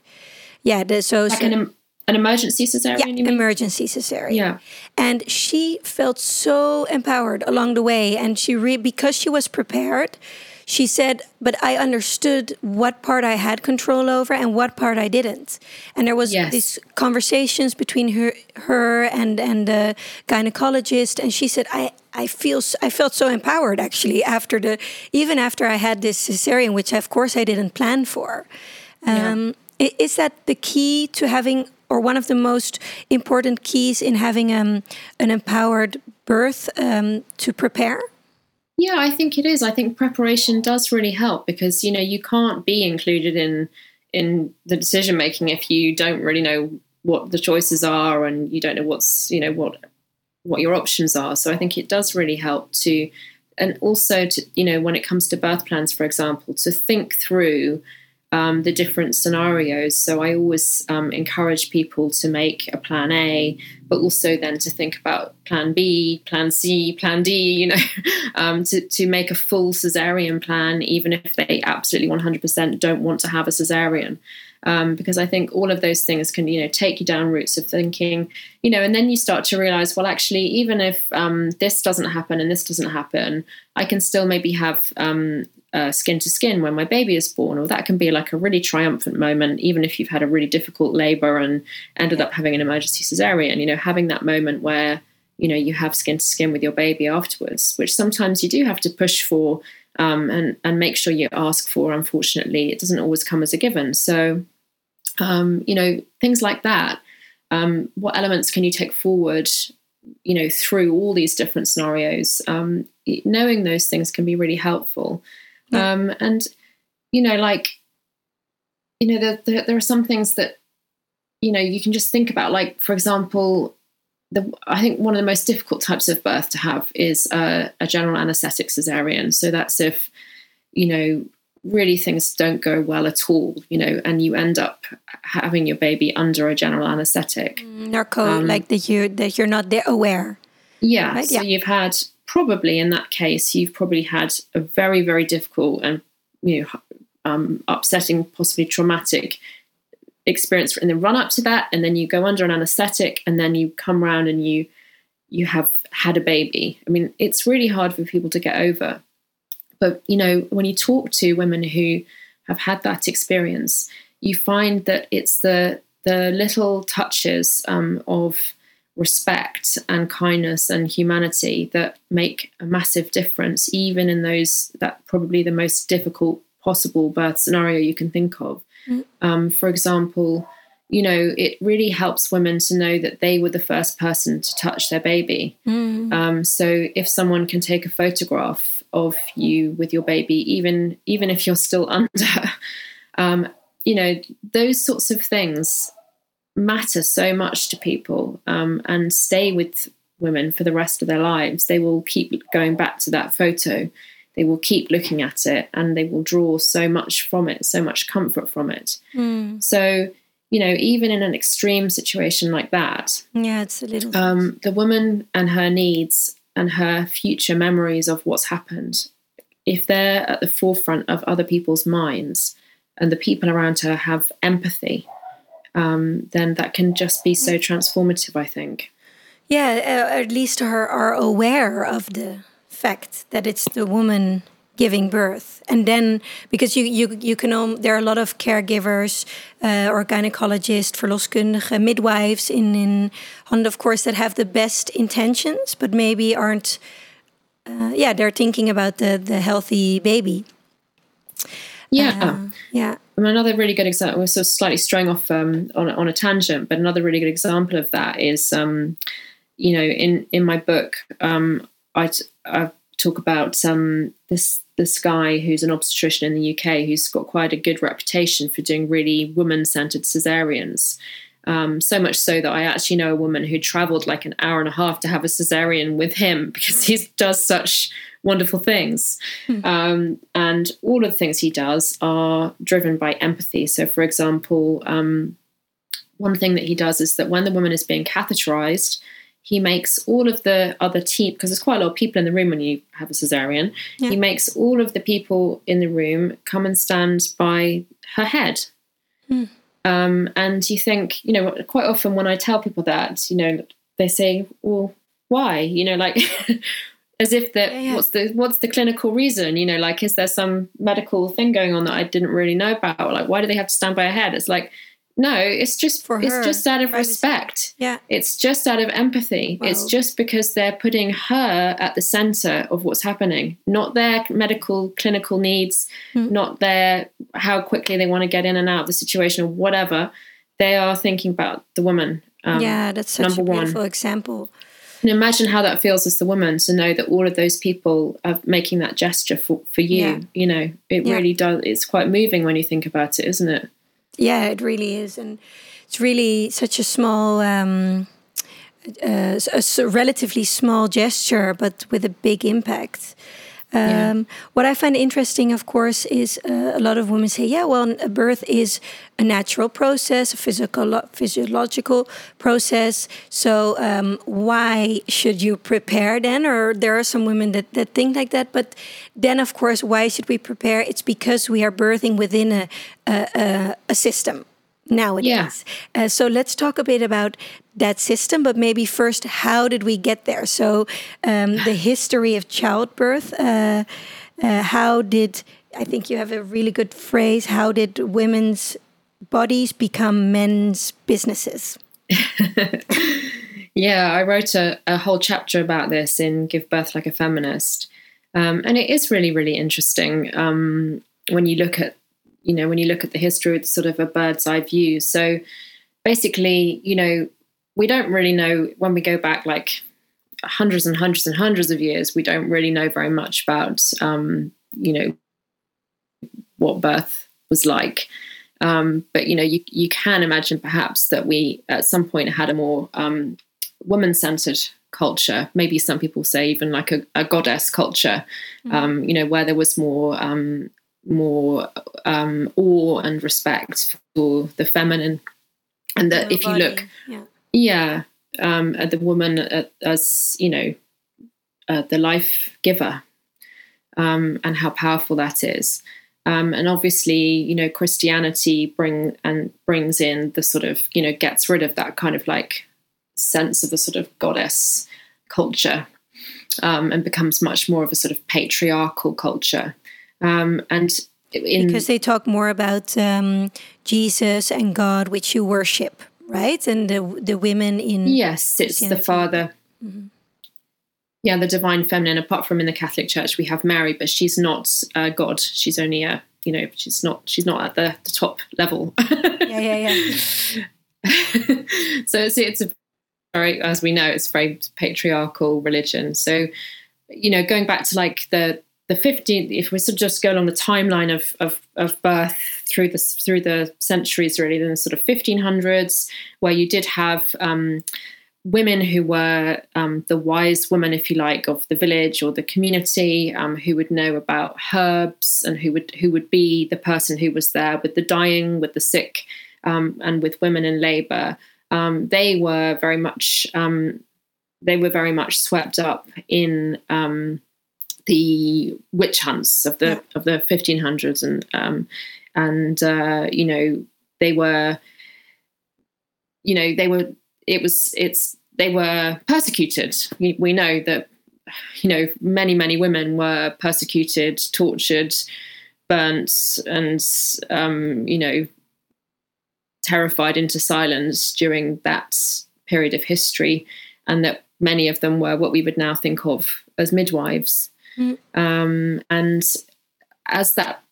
Yeah, the, so. Like an, an emergency cesarean? Yeah, emergency cesarean. Yeah. And she felt so empowered along the way. And she, re- because she was prepared, she said, but I understood what part I had control over and what part I didn't. And there was yes. these conversations between her, her and and the gynecologist, and she said, I. I feel I felt so empowered actually after the even after I had this cesarean, which of course I didn't plan for. Um, yeah. Is that the key to having, or one of the most important keys in having um, an empowered birth um, to prepare? Yeah, I think it is. I think preparation does really help because you know you can't be included in in the decision making if you don't really know what the choices are and you don't know what's you know what what your options are. So I think it does really help to and also to you know when it comes to birth plans, for example, to think through um, the different scenarios. So I always um, encourage people to make a plan A, but also then to think about plan B, plan C, plan D, you know, (laughs) um, to, to make a full cesarean plan, even if they absolutely 100% don't want to have a cesarean. Um, because I think all of those things can, you know, take you down routes of thinking, you know, and then you start to realize, well, actually, even if um, this doesn't happen and this doesn't happen, I can still maybe have um, uh, skin to skin when my baby is born, or that can be like a really triumphant moment, even if you've had a really difficult labor and ended up having an emergency cesarean. You know, having that moment where you know you have skin to skin with your baby afterwards, which sometimes you do have to push for um, and and make sure you ask for. Unfortunately, it doesn't always come as a given. So, um, you know, things like that. Um, what elements can you take forward? You know, through all these different scenarios, um, knowing those things can be really helpful. Yeah. Um, and, you know, like, you know, there, there, there, are some things that, you know, you can just think about. Like, for example, the, I think one of the most difficult types of birth to have is a general anesthetic cesarean. So that's if, you know, really things don't go well at all, you know, and you end up having your baby under a general anesthetic. Mm, narco, um, like that you that you're not there aware. Yeah. Right? So yeah. you've had probably in that case, you've probably had a very, very difficult and you know um, upsetting, possibly traumatic experience in the run up to that, and then you go under an anesthetic, and then you come around and you you have had a baby. I mean, it's really hard for people to get over. But you know, when you talk to women who have had that experience, you find that it's the the little touches um, of respect and kindness and humanity that make a massive difference, even in those that probably the most difficult possible birth scenario you can think of. Mm. Um, for example, you know, it really helps women to know that they were the first person to touch their baby. Mm. Um, so if someone can take a photograph of you with your baby, even even if you're still (laughs) under, um, you know, those sorts of things matter so much to people um, and stay with women for the rest of their lives. They will keep going back to that photo. They will keep looking at it and they will draw so much from it, so much comfort from it. Mm. So, you know, even in an extreme situation like that, yeah, it's a little. Um, the woman and her needs and her future memories of what's happened, if they're at the forefront of other people's minds and the people around her have empathy um, then that can just be so transformative, I think. Yeah, uh, at least are, are aware of the fact that it's the woman giving birth. And then because you you you can um, there are a lot of caregivers uh, or gynecologists verloskundige midwives in in Holland of course that have the best intentions but maybe aren't uh, yeah they're thinking about the the healthy baby. Yeah. Uh, yeah Another really good example we're sort of slightly straying off um, on, on a tangent but another really good example of that is um, you know in in my book um, I, I talk about um, this this guy who's an obstetrician in the UK who's got quite a good reputation for doing really woman centered cesareans. Um, so much so that I actually know a woman who traveled like an hour and a half to have a cesarean with him (laughs) because he does such wonderful things. Hmm. Um, and all of the things he does are driven by empathy. So, for example, um, one thing that he does is that when the woman is being catheterized, he makes all of the other team because there's quite a lot of people in the room when you have a cesarean. Yeah. He makes all of the people in the room come and stand by her head. Hmm. Um, and you think, you know, quite often when I tell people that, you know, they say, "Well, why?" You know, like (laughs) as if that yeah, yeah. what's the what's the clinical reason? You know, like is there some medical thing going on that I didn't really know about? Like, why do they have to stand by a head? It's like no, it's just for it's just out of privacy. respect. Yeah. It's just out of empathy. Wow. It's just because they're putting her at the center of what's happening, not their medical clinical needs, mm. not their how quickly they want to get in and out of the situation or whatever. They are thinking about the woman. Um, yeah, that's such number a beautiful one. example. And imagine how that feels as the woman to know that all of those people are making that gesture for, for you. Yeah. You know, it yeah. really does. It's quite moving when you think about it, isn't it? Yeah, it really is, and it's really such a small, um, uh, a relatively small gesture, but with a big impact. Um, yeah. What I find interesting, of course, is uh, a lot of women say, "Yeah, well, birth is a natural process, a physical, physiological process. So um, why should you prepare then?" Or there are some women that that think like that. But then, of course, why should we prepare? It's because we are birthing within a a, a, a system nowadays. Yeah. Uh, so let's talk a bit about that system, but maybe first, how did we get there? So um, (sighs) the history of childbirth. Uh, uh, how did I think you have a really good phrase? How did women's bodies become men's businesses? (laughs) yeah, I wrote a, a, whole chapter about this in Give Birth Like a Feminist. Um, and it is really, really interesting um, when you look at you know, when you look at the history it's sort of a bird's eye view. So basically, you know, we don't really know when we go back like hundreds and hundreds and hundreds of years, we don't really know very much about, um, you know, what birth was like. Um, but you know, you you can imagine perhaps that we at some point had a more um, woman-centered culture. Maybe some people say even like a, a goddess culture. Mm-hmm. Um, you know, where there was more um, more um, awe and respect for the feminine, and that if body. you look, yeah, yeah um, at the woman as you know, uh, the life giver, um, and how powerful that is. Um, and obviously, you know, Christianity bring and brings in the sort of you know gets rid of that kind of like sense of the sort of goddess culture um, and becomes much more of a sort of patriarchal culture. Um, and in, because they talk more about um, Jesus and God, which you worship, right? And the the women in yes, it's the Father. Mm-hmm. Yeah, the divine feminine. Apart from in the Catholic Church, we have Mary, but she's not uh, God. She's only a you know she's not she's not at the, the top level. yeah, yeah, yeah. (laughs) so it's it's a very as we know it's a very patriarchal religion. So you know going back to like the the 15 if we sort of just go along the timeline of, of, of birth through the through the centuries really then the sort of 1500s where you did have um, women who were um, the wise women if you like of the village or the community um, who would know about herbs and who would who would be the person who was there with the dying with the sick um, and with women in labor. Um, they were very much um, they were very much swept up in the witch hunts of the yeah. of the 1500s and um, and uh, you know they were you know they were it was it's they were persecuted we, we know that you know, many, many women were persecuted, tortured, burnt, and, um, you know, terrified into silence during that period of history, and that many of them were what we would now think of as midwives. Mm. Um, and as that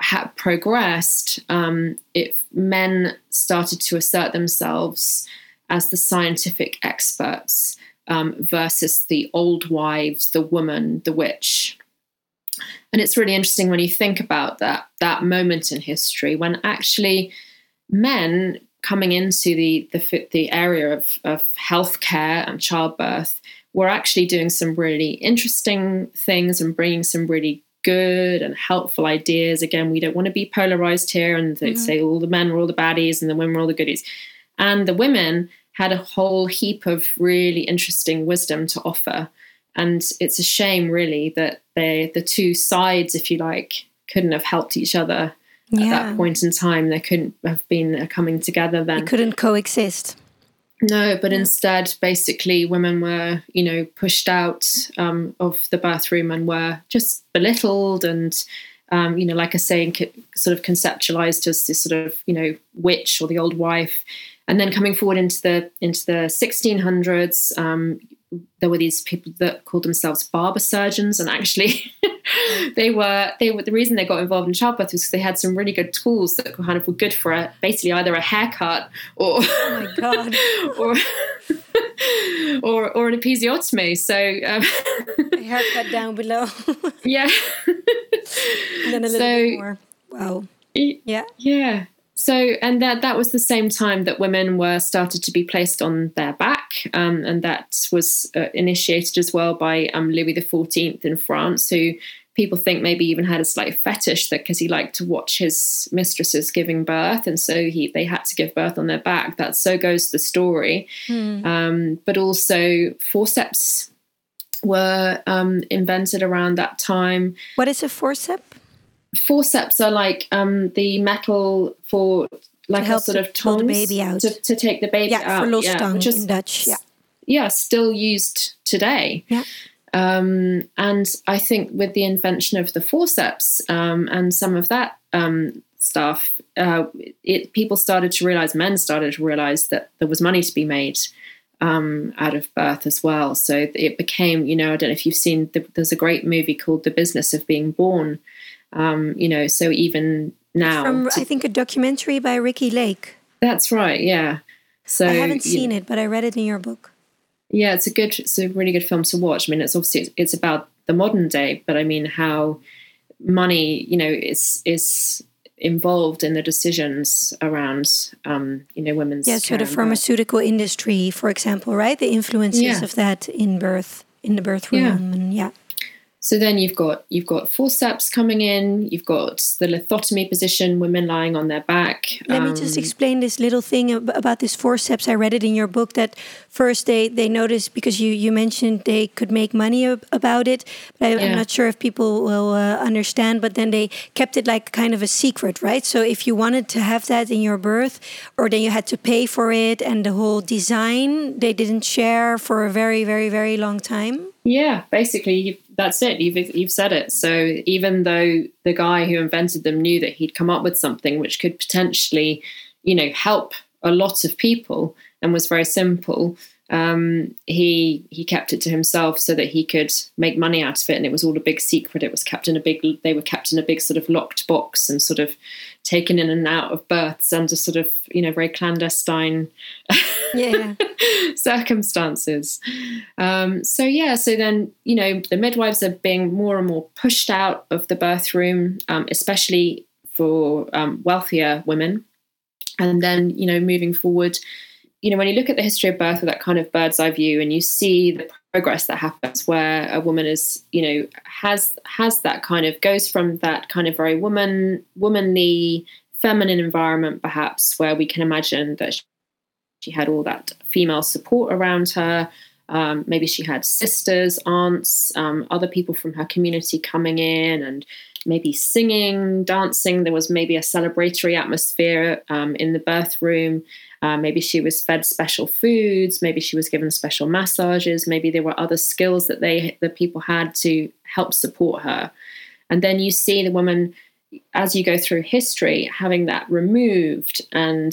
had progressed, um, if men started to assert themselves as the scientific experts um, versus the old wives, the woman, the witch. And it's really interesting when you think about that that moment in history when actually men coming into the the, the area of, of healthcare and childbirth were actually doing some really interesting things and bringing some really good and helpful ideas. Again, we don't want to be polarized here and mm-hmm. say all the men were all the baddies and the women were all the goodies. And the women had a whole heap of really interesting wisdom to offer. And it's a shame, really, that they, the two sides, if you like, couldn't have helped each other yeah. at that point in time. There couldn't have been coming together then. They couldn't coexist. No, but yeah. instead, basically, women were, you know, pushed out um, of the bathroom and were just belittled and, um, you know, like I say, sort of conceptualized as this sort of, you know, witch or the old wife. And then coming forward into the into the 1600s, um, there were these people that called themselves barber surgeons, and actually, (laughs) they were they were the reason they got involved in childbirth was because they had some really good tools that kind of were good for a, basically either a haircut or oh my god (laughs) or (laughs) or or an episiotomy. So um, haircut down below. yeah. and then a little so, bit more. Wow. Yeah. Yeah. So, and that that was the same time that women were started to be placed on their back, um, and that was uh, initiated as well by um, Louis XIV in France, who people think maybe even had a slight fetish that because he liked to watch his mistresses giving birth, and so he they had to give birth on their back. That so goes the story. Hmm. Um, but also forceps were um, invented around that time. What is a forceps? Forceps are like um, the metal for like a sort of tongs the baby out. To, to, take the baby yeah, out. For yeah, which is, in Dutch. Yeah. Yeah, still used today. Yeah. Um, and I think with the invention of the forceps um, and some of that um, stuff, uh, it, people started to realize, men started to realize that there was money to be made um, out of birth as well. So it became, you know, I don't know if you've seen, the, there's a great movie called The Business of Being Born, um, you know, so even now, from to, I think a documentary by Ricki Lake. That's right. Yeah. So I haven't seen it, but I read it in your book. Yeah, it's a good, it's a really good film to watch. I mean, it's obviously it's about the modern day, but I mean how money, you know, is is involved in the decisions around, um, you know, women's. Yeah, so the pharmaceutical industry, for example, right? The influences yeah. of that in birth, in the birth room, yeah. and yeah. So then you've got you've got forceps coming in, you've got the lithotomy position, women lying on their back. Let um, me just um, explain this little thing about this forceps. I read it in your book that first they they noticed because you you mentioned they could make money about it, but I, am not sure if people will uh, understand. But then they kept it like kind of a secret, right? So if you wanted to have that in your birth, or then you had to pay for it, and the whole design they didn't share for a very very very long time. Yeah, basically, that's it. You've you've said it. So even though the guy who invented them knew that he'd come up with something which could potentially, you know, help a lot of people and was very simple, um, he he kept it to himself so that he could make money out of it, and it was all a big secret. It was kept in a big. They were kept in a big sort of locked box and sort of taken in and out of births under sort of you know very clandestine yeah. (laughs) circumstances. Um, so yeah, so then you know the midwives are being more and more pushed out of the birth room, um, especially for um, wealthier women, and then you know moving forward you know, when you look at the history of birth with that kind of bird's eye view and you see the progress that happens where a woman is, you know, has has that kind of goes from that kind of very woman womanly feminine environment perhaps where we can imagine that she had all that female support around her. Um, maybe she had sisters, aunts, um, other people from her community coming in and maybe singing, dancing. There was maybe a celebratory atmosphere um, in the birth room. Uh, maybe she was fed special foods. Maybe she was given special massages. Maybe there were other skills that they the people had to help support her. And then you see the woman as you go through history having that removed and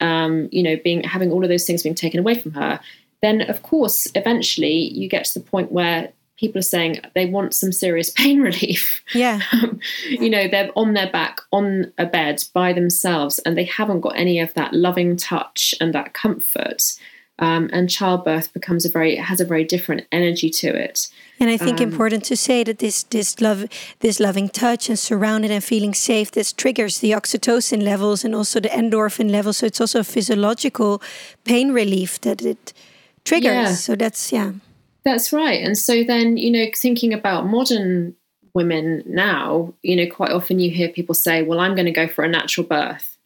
um, you know being having all of those things being taken away from her. Then of course eventually you get to the point where people are saying they want some serious (laughs) pain relief. Yeah. Um, you know, they're on their back on a bed by themselves and they haven't got any of that loving touch and that comfort. Um, and childbirth becomes a very has a very different energy to it. And I think um, important to say that this this love this loving touch and surrounded and feeling safe this triggers the oxytocin levels and also the endorphin levels. So it's also a physiological pain relief that it triggers. Yeah. So that's yeah. That's right. And so then, you know, thinking about modern women now, you know, quite often you hear people say, well, I'm going to go for a natural birth.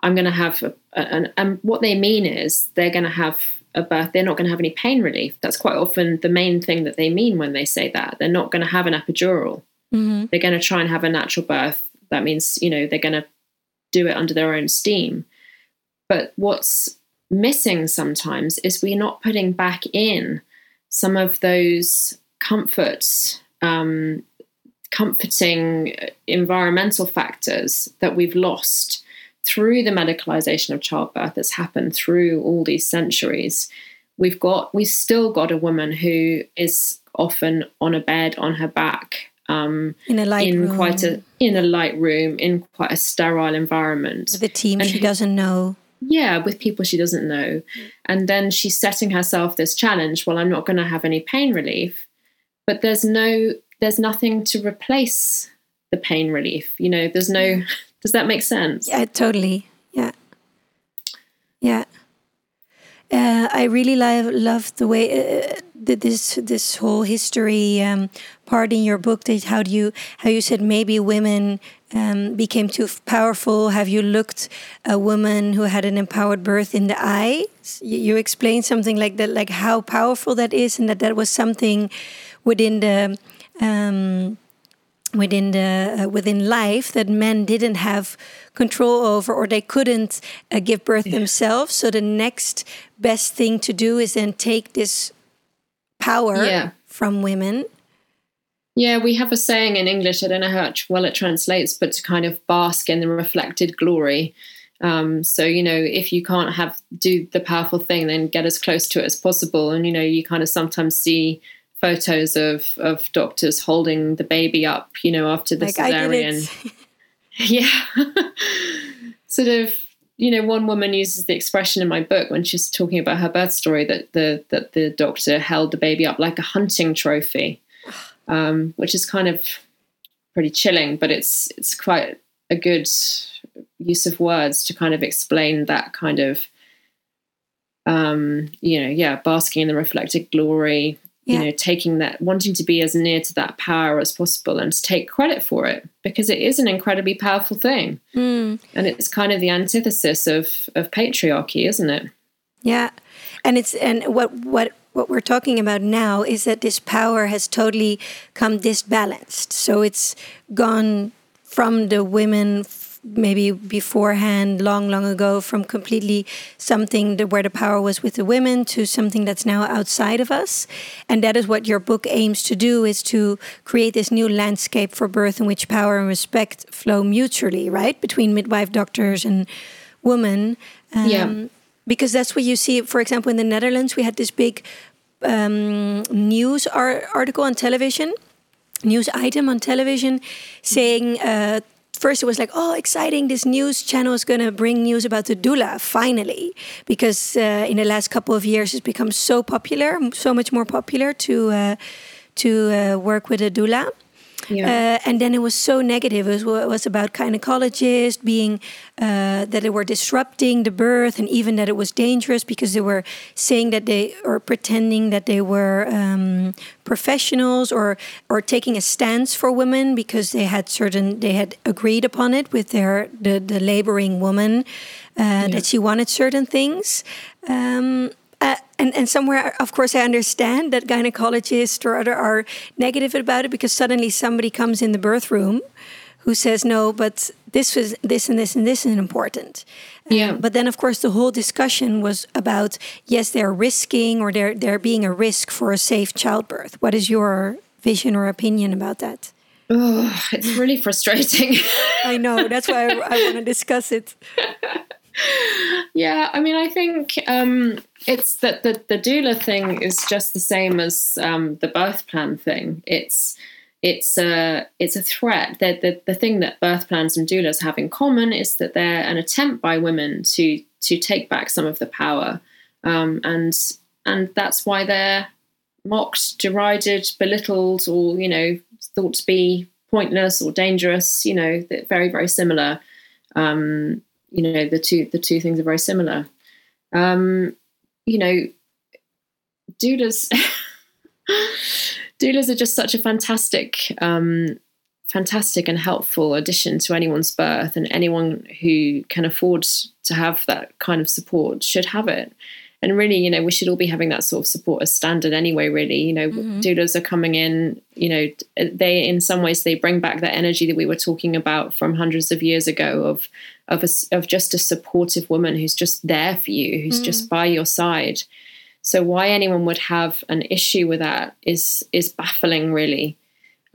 I'm going to have, a, an, and what they mean is they're going to have a birth. They're not going to have any pain relief. That's quite often the main thing that they mean when they say that. They're not going to have an epidural. Mm-hmm. They're going to try and have a natural birth. That means, you know, they're going to do it under their own steam. But what's missing sometimes is we're not putting back in some of those comforts, um, comforting environmental factors that we've lost through the medicalization of childbirth that's happened through all these centuries. We've got, we've still got a woman who is often on a bed on her back um, in a light in room. quite a in a light room in quite a sterile environment with a team and she doesn't know yeah, with people she doesn't know. And then she's setting herself this challenge, well, I'm not going to have any pain relief. But there's no there's nothing to replace the pain relief. You know, there's no (laughs) does that make sense? Yeah, totally. Yeah. Yeah. Uh, I really love love the way uh, this this whole history um, part in your book. That how do you how you said maybe women um, became too powerful? Have you looked a woman who had an empowered birth in the eye? You, you explained something like that, like how powerful that is, and that that was something within the um, within the uh, within life that men didn't have control over, or they couldn't uh, give birth yeah. themselves. So the next best thing to do is then take this power yeah. from women yeah, we have a saying in English, I don't know how well it translates, but to kind of bask in the reflected glory. Um, so, you know, if you can't have do the powerful thing, then get as close to it as possible. And, you know, you kind of sometimes see photos of, of doctors holding the baby up, you know, after the like cesarean. (laughs) yeah. sort of, you know, one woman uses the expression in my book when she's talking about her birth story that the that the doctor held the baby up like a hunting trophy (sighs) um, which is kind of pretty chilling, but it's it's quite a good use of words to kind of explain that kind of um, you know, yeah, basking in the reflected glory, yeah. you know, taking that, wanting to be as near to that power as possible and to take credit for it because it is an incredibly powerful thing. Mm. And it's kind of the antithesis of, of patriarchy, isn't it? Yeah. And it's, and what, what, what we're talking about now is that this power has totally come disbalanced. So it's gone from the women maybe beforehand, long, long ago, from completely something that, where the power was with the women to something that's now outside of us. And that is what your book aims to do: is to create this new landscape for birth in which power and respect flow mutually, right, between midwife, doctors, and women. Um, yeah because that's what you see. For example, in the Netherlands, we had this big um, news ar article on television, news item on television, saying. Uh, first it was like oh exciting this news channel is going to bring news about the doula finally. Because uh, in the last couple of years it's become so popular so much more popular to uh, to uh, work with a doula yeah. Uh, and then it was so negative. It was, it was about gynecologists being uh, that they were disrupting the birth, and even that it was dangerous because they were saying that they or pretending that they were um, professionals or or taking a stance for women because they had certain they had agreed upon it with their the the laboring woman uh, yeah. that she wanted certain things. Um, uh, and, and somewhere, of course, I understand that gynecologists or other are negative about it because suddenly somebody comes in the birth room who says no, but this was this and this and this is important. Um, Yeah. but then, of course, the whole discussion was about yes, they're risking or they're they're being a risk for a safe childbirth. What is your vision or opinion about that? Oh, it's really frustrating. I know that's why I, I want to discuss it. (laughs) yeah, I mean, I think um, it's that the, the doula thing is just the same as um, the birth plan thing. It's it's a it's a threat. The, the the thing that birth plans and doulas have in common is that they're an attempt by women to to take back some of the power, um, and and that's why they're mocked, derided, belittled, or you know thought to be pointless or dangerous. You know, very very similar. Um, you know, the two the two things are very similar. Um, you know, doulas (laughs) doulas are just such a fantastic um, fantastic and helpful addition to anyone's birth and anyone who can afford to have that kind of support should have it and really you know we should all be having that sort of support as standard anyway really you know mm-hmm. doulas are coming in you know they in some ways they bring back that energy that we were talking about from hundreds of years ago of of a, of just a supportive woman who's just there for you who's mm-hmm. just by your side so why anyone would have an issue with that is is baffling really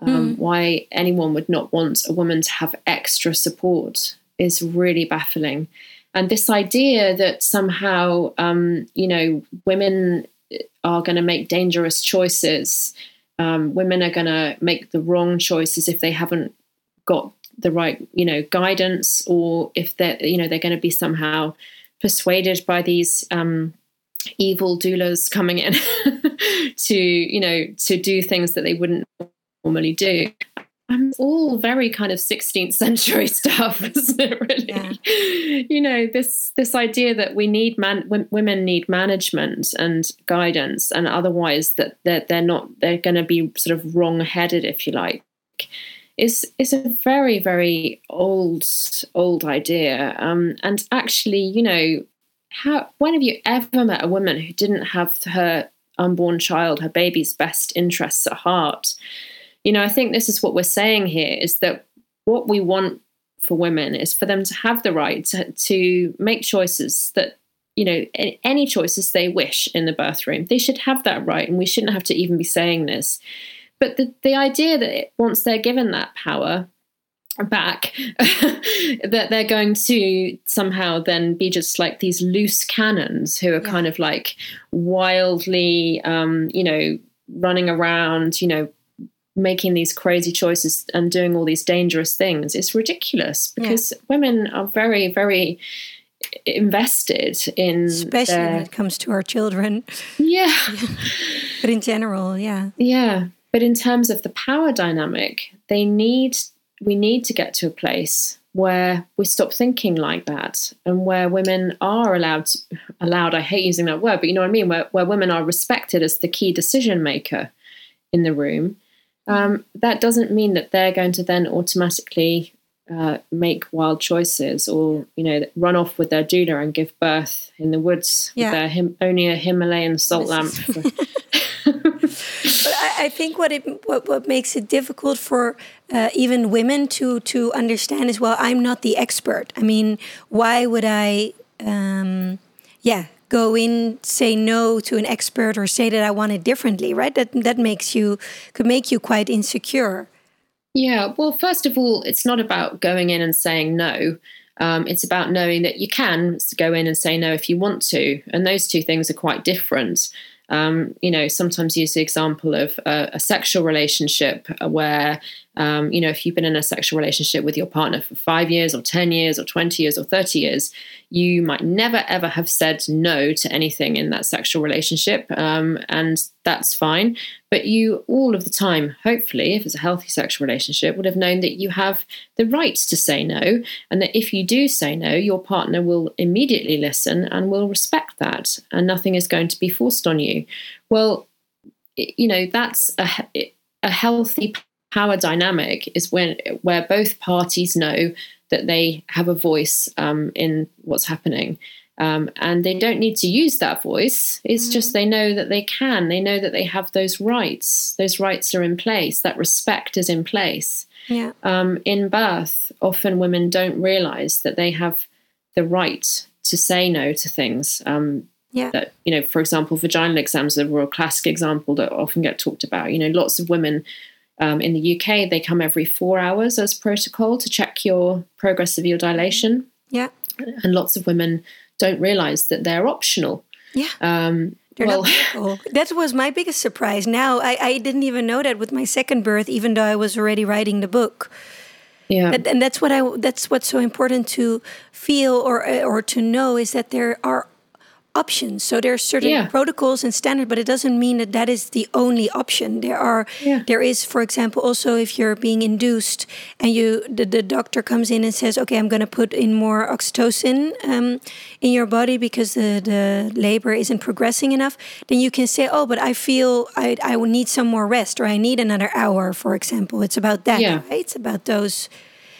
um, mm. why anyone would not want a woman to have extra support is really baffling and this idea that somehow um, you know women are going to make dangerous choices um, women are going to make the wrong choices if they haven't got the right you know guidance or if they're you know they're going to be somehow persuaded by these um, evil doulas coming in (laughs) to you know to do things that they wouldn't normally do it's all very kind of 16th century (laughs) stuff, (laughs) isn't it? Really, yeah. you know this this idea that we need man, w- women need management and guidance, and otherwise that they're, they're not they're going to be sort of wrong headed, if you like, is is a very very old old idea. Um, and actually, you know, how when have you ever met a woman who didn't have her unborn child, her baby's best interests at heart? you know, I think this is what we're saying here is that what we want for women is for them to have the right to, to make choices that, you know, any choices they wish in the birth room. They should have that right, and we shouldn't have to even be saying this. But the, the idea that once they're given that power, back (laughs) that they're going to somehow then be just like these loose cannons who are yeah. kind of like wildly um you know running around you know making these crazy choices and doing all these dangerous things. Is ridiculous because yeah. women are very, very invested in especially their... when it comes to our children. Yeah. (laughs) But in general yeah. Yeah but in terms of the power dynamic they need we need to get to a place where we stop thinking like that and where women are allowed to, allowed i hate using that word but you know what i mean where, where women are respected as the key decision maker in the room um, that doesn't mean that they're going to then automatically uh, make wild choices or you know run off with their doula and give birth in the woods yeah. with their him- only a Himalayan salt lamp. but (laughs) (laughs) (laughs) I, think what it what, what makes it difficult for uh, even women to to understand is well I'm not the expert. I mean, why would I? Um, yeah, go in, say no to an expert, or say that I want it differently, right? That that makes you could make you quite insecure. Yeah. Well, first of all, it's not about going in and saying no. Um, it's about knowing that you can go in and say no if you want to, and those two things are quite different. Um, you know, sometimes use the example of a, a sexual relationship where um, you know, if you've been in a sexual relationship with your partner for five years or 10 years or 20 years or 30 years, you might never ever have said no to anything in that sexual relationship. Um, and that's fine. But you, all of the time, hopefully, if it's a healthy sexual relationship, would have known that you have the right to say no. And that if you do say no, your partner will immediately listen and will respect that. And nothing is going to be forced on you. Well, you know, that's a, a healthy power dynamic is when where both parties know that they have a voice um, in what's happening. Um, and they don't need to use that voice. It's mm-hmm. just they know that they can. They know that they have those rights. Those rights are in place. That respect is in place. Yeah. Um, in birth, often women don't realize that they have the right to say no to things. Um, yeah. That you know, for example, vaginal exams are a real classic example that often get talked about. You know, lots of women um, in the UK they come every four hours as protocol to check your progress of your dilation. Yeah. And lots of women don't realize that they're optional. Yeah. Um, well, (laughs) that was my biggest surprise. Now I, I didn't even know that with my second birth, even though I was already writing the book. Yeah, and that's what I. That's what's so important to feel or or to know is that there are options. So there are certain yeah. protocols and standards, but it doesn't mean that that is the only option. There are yeah. there is, for example, also if you're being induced and you the, the doctor comes in and says, "Okay, I'm going to put in more oxytocin um, in your body because the the labor isn't progressing enough," then you can say, "Oh, but I feel I I will need some more rest, or I need another hour." For example, it's about that. Yeah. Right? It's about those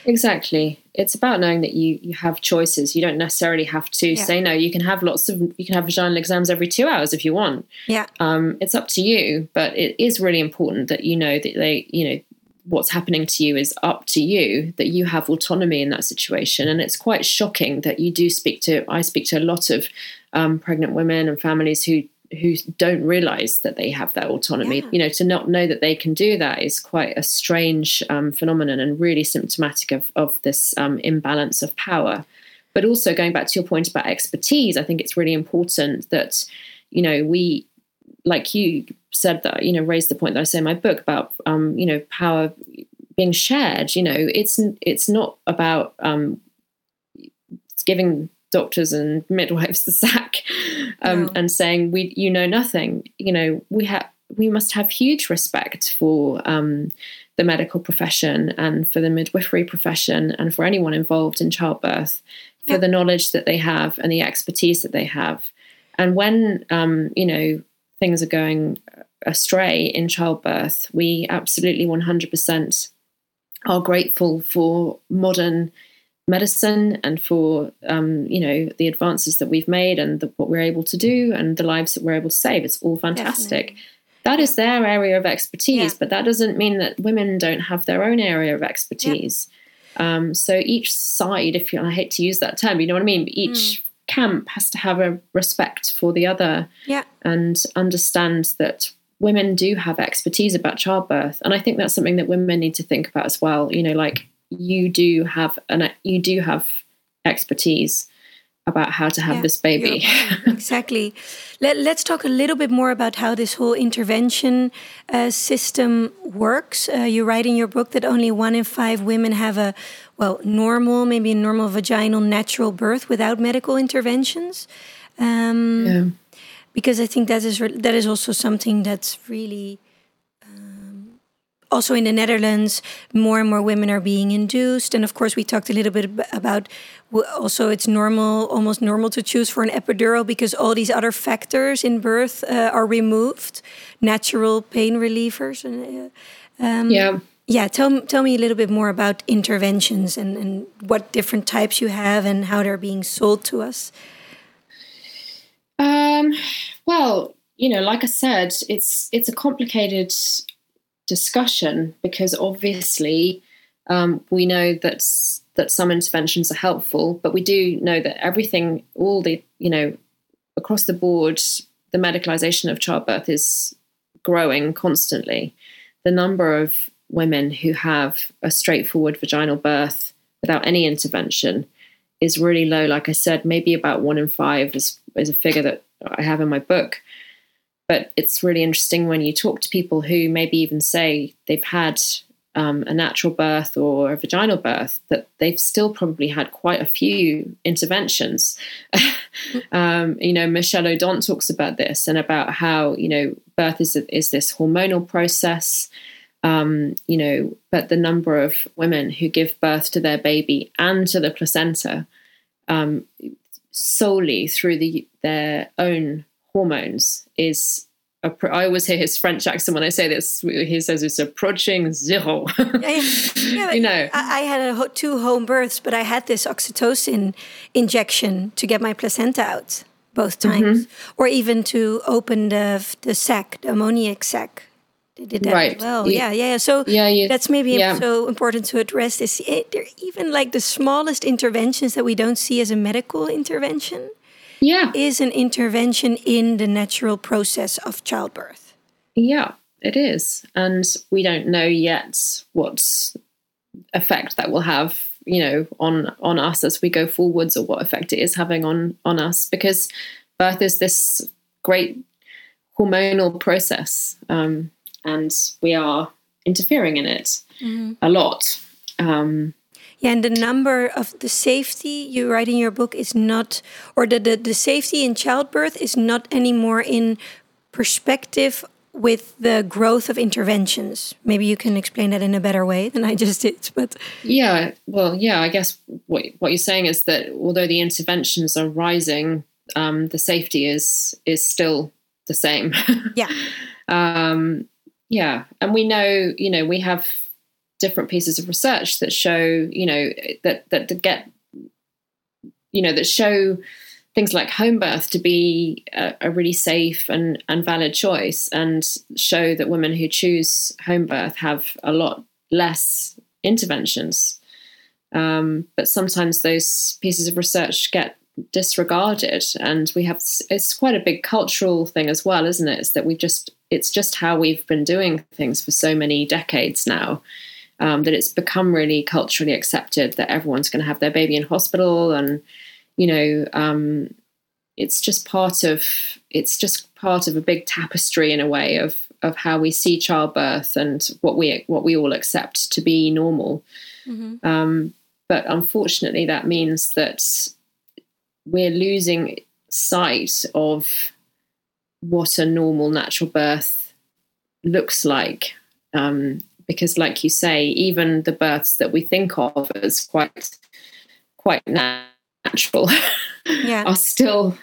Exactly. It's about knowing that you you have choices. You don't necessarily have to yeah. say no. You can have lots of you can have vaginal exams every two hours if you want. Yeah. Um, it's up to you, but it is really important that you know that they you know what's happening to you is up to you that you have autonomy in that situation and it's quite shocking that you do speak to i speak to a lot of um, pregnant women and families who who don't realize that they have that autonomy yeah. you know to not know that they can do that is quite a strange um, phenomenon and really symptomatic of, of this um, imbalance of power but also going back to your point about expertise i think it's really important that you know we like you said that you know raised the point that i say in my book about um, you know power being shared you know it's it's not about um, giving doctors and midwives (laughs) the sack um, and saying we you know nothing. You know we have we must have huge respect for um, the medical profession and for the midwifery profession and for anyone involved in childbirth for the knowledge that they have and the expertise that they have. And when um, you know things are going astray in childbirth we absolutely 100% are grateful for modern medicine and for um, you know the advances that we've made and the, what we're able to do and the lives that we're able to save. It's all fantastic. Definitely. That is their area of expertise, yeah. but that doesn't mean that women don't have their own area of expertise. Yeah. Um, so each side, if you, I hate to use that term, you know what I mean. But each mm. camp has to have a respect for the other, yeah. and understand that women do have expertise about childbirth, and I think that's something that women need to think about as well. You know, like you do have an you do have expertise about how to have yeah, this baby. (laughs) exactly. Let, us talk a little bit more about how this whole intervention uh, system works. Uh, you write in your book that only one in five women have a, well, normal, maybe a normal vaginal natural birth without medical interventions. Um, yeah. Because I think that is that is also something that's really also in the Netherlands, more and more women are being induced. And of course, we talked a little bit about also it's normal, almost normal to choose for an epidural because all these other factors in birth uh, are removed, natural pain relievers. And, uh, um, yeah. Yeah, tell, tell me a little bit more about interventions and, and what different types you have and how they're being sold to us. Um, well, you know, like I said, it's it's a complicated discussion because obviously um, we know that that some interventions are helpful, but we do know that everything, all the you know, across the board, the medicalization of childbirth is growing constantly. The number of women who have a straightforward vaginal birth without any intervention is really low. Like I said, maybe about one in five is, is a figure that I have in my book. But it's really interesting when you talk to people who maybe even say they've had um, a natural birth or a vaginal birth, that they've still probably had quite a few interventions. (laughs) um, you know, Michel Odent talks about this and about how you know birth is is this hormonal process. Um, you know, but the number of women who give birth to their baby and to the placenta um, solely through the their own hormones is I always hear his French accent when I say this. He says it's approaching zero. yeah, yeah, (laughs) you know, I, had a, two home births, but I had this oxytocin injection to get my placenta out both times, mm -hmm. or even to open the the sac, the ammoniac sac. They did that right. as well. Yeah, yeah, yeah. So yeah, that's maybe so important to address. This there even like the smallest interventions that we don't see as a medical intervention yeah. is an intervention in the natural process of childbirth. Yeah, it is. And we don't know yet what effect that will have you know on on us as we go forwards or what effect it is having on on us because birth is this great hormonal process um, and we are interfering in it mm-hmm. a lot um, yeah, and the number of the safety you write in your book is not, or the, the, the safety in childbirth is not anymore in perspective with the growth of interventions. Maybe you can explain that in a better way than I just did. But yeah, well, yeah, I guess what what you're saying is that although the interventions are rising, um, the safety is is still the same. (laughs) Yeah. um, yeah, and we know, you know, we have different pieces of research that show, you know, that that get, you know, that show things like home birth to be a, a, really safe and, and valid choice and show that women who choose home birth have a lot less interventions. Um, but sometimes those pieces of research get disregarded and we have it's quite a big cultural thing as well isn't it it's that we just it's just how we've been doing things for so many decades now um, that it's become really culturally accepted that everyone's going to have their baby in hospital and you know um, it's just part of it's just part of a big tapestry in a way of of how we see childbirth and what we what we all accept to be normal mm-hmm. um, but unfortunately that means that we're losing sight of what a normal natural birth looks like um, because like you say even the births that we think of as quite quite natural (laughs) yeah. are still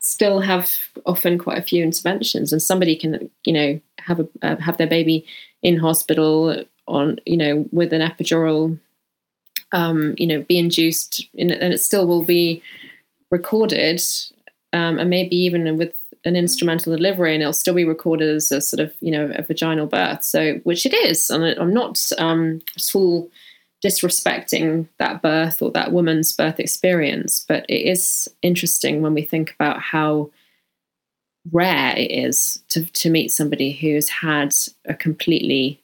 still have often quite a few interventions and somebody can you know have a uh, have their baby in hospital on you know with an epidural um you know be induced in, and it still will be recorded um, and maybe even with an instrumental delivery and it'll still be recorded as a sort of you know a vaginal birth. So which it is and i'm not um at all disrespecting that birth or that woman's birth experience but it is interesting when we think about how rare it is to, to meet somebody who's had a completely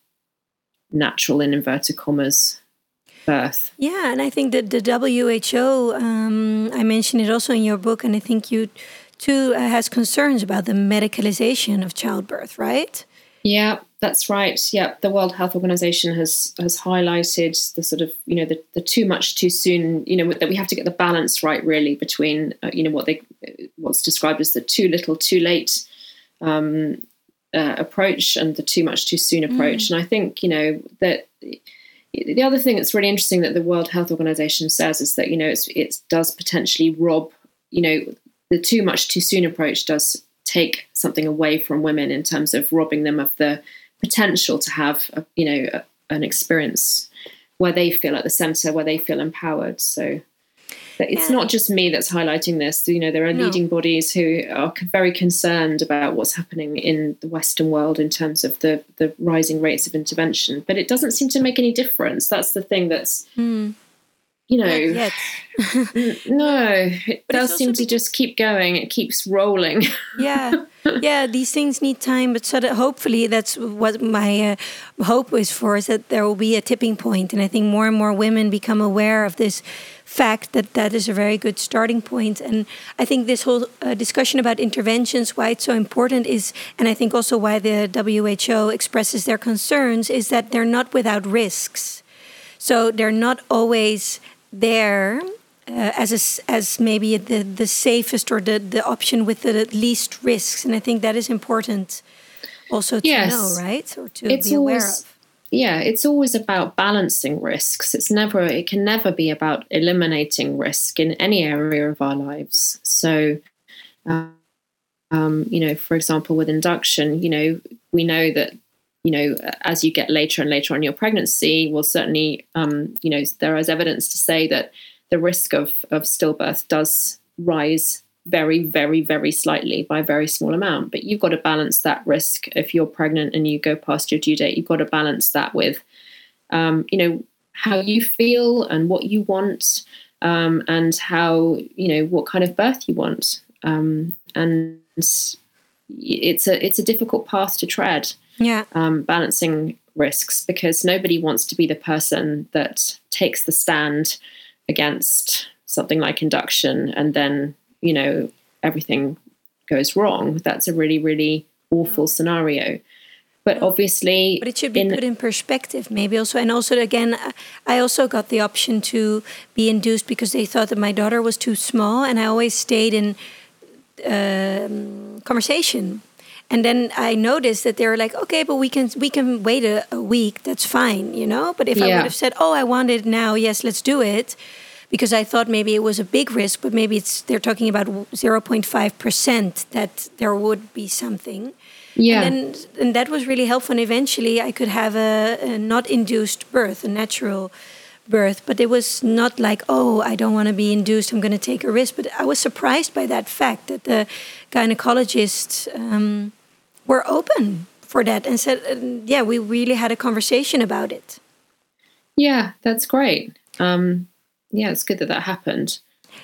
natural in inverted commas birth. Yeah and i think that the who um, i mentioned it also in your book and i think you too uh, has concerns about the medicalization of childbirth, right? Yeah, that's right. Yeah, the World Health Organization has has highlighted the sort of you know the, the too much too soon. You know that we have to get the balance right really between uh, you know what they what's described as the too little too late um, uh, approach and the too much too soon approach. Mm. And I think you know that the other thing that's really interesting that the World Health Organization says is that you know it does potentially rob you know the too much too soon approach does take something away from women in terms of robbing them of the potential to have a, you know a, an experience where they feel at the center where they feel empowered so it's yeah. not just me that's highlighting this you know there are no. leading bodies who are very concerned about what's happening in the western world in terms of the the rising rates of intervention but it doesn't seem to make any difference that's the thing that's mm you know, (sighs) (laughs) no, it but does seem to just keep going. It keeps rolling. (laughs) yeah, yeah. These things need time, but so that hopefully that's what my uh, hope is for is that there will be a tipping point, and I think more and more women become aware of this fact that that is a very good starting point. And I think this whole uh, discussion about interventions, why it's so important is, and I think also why the WHO expresses their concerns, is that they're not without risks. So they're not always there uh, as a, as maybe the the safest or the the option with the least risks, and I think that is important also to yes. know, right, or to it's be aware always, of. Yeah, it's always about balancing risks. It's never it can never be about eliminating risk in any area of our lives. So. Um, Um, you know, for example, with induction, you know, we know that you know, as you get later and later on your pregnancy, well, certainly, um, you know, there is evidence to say that the risk of of stillbirth does rise very, very, very slightly by a very small amount. But you've got to balance that risk if you're pregnant and you go past your due date. You've got to balance that with, um, you know, how you feel and what you want, um, and how you know what kind of birth you want. Um, and it's a it's a difficult path to tread. Yeah, um, balancing risks because nobody wants to be the person that takes the stand against something like induction and then you know everything goes wrong. That's a really really awful scenario. But obviously but it should be in, put in perspective maybe also. And also again i also got the option to be induced because they thought that my daughter was too small and i always stayed in um, conversation and then i noticed that they were like okay but we can we can wait a, a week that's fine you know but if yeah. i would have said oh i want it now yes let's do it because I thought maybe it was a big risk, but maybe it's they're talking about 0.5% that there would be something. Yeah. And, then, and that was really helpful. And eventually I could have a, a not induced birth, a natural birth. But it was not like, oh, I don't want to be induced, I'm going to take a risk. But I was surprised by that fact that the gynecologists um, were open for that and said, uh, yeah, we really had a conversation about it. Yeah, that's great. Um, yeah, it's good that that happened.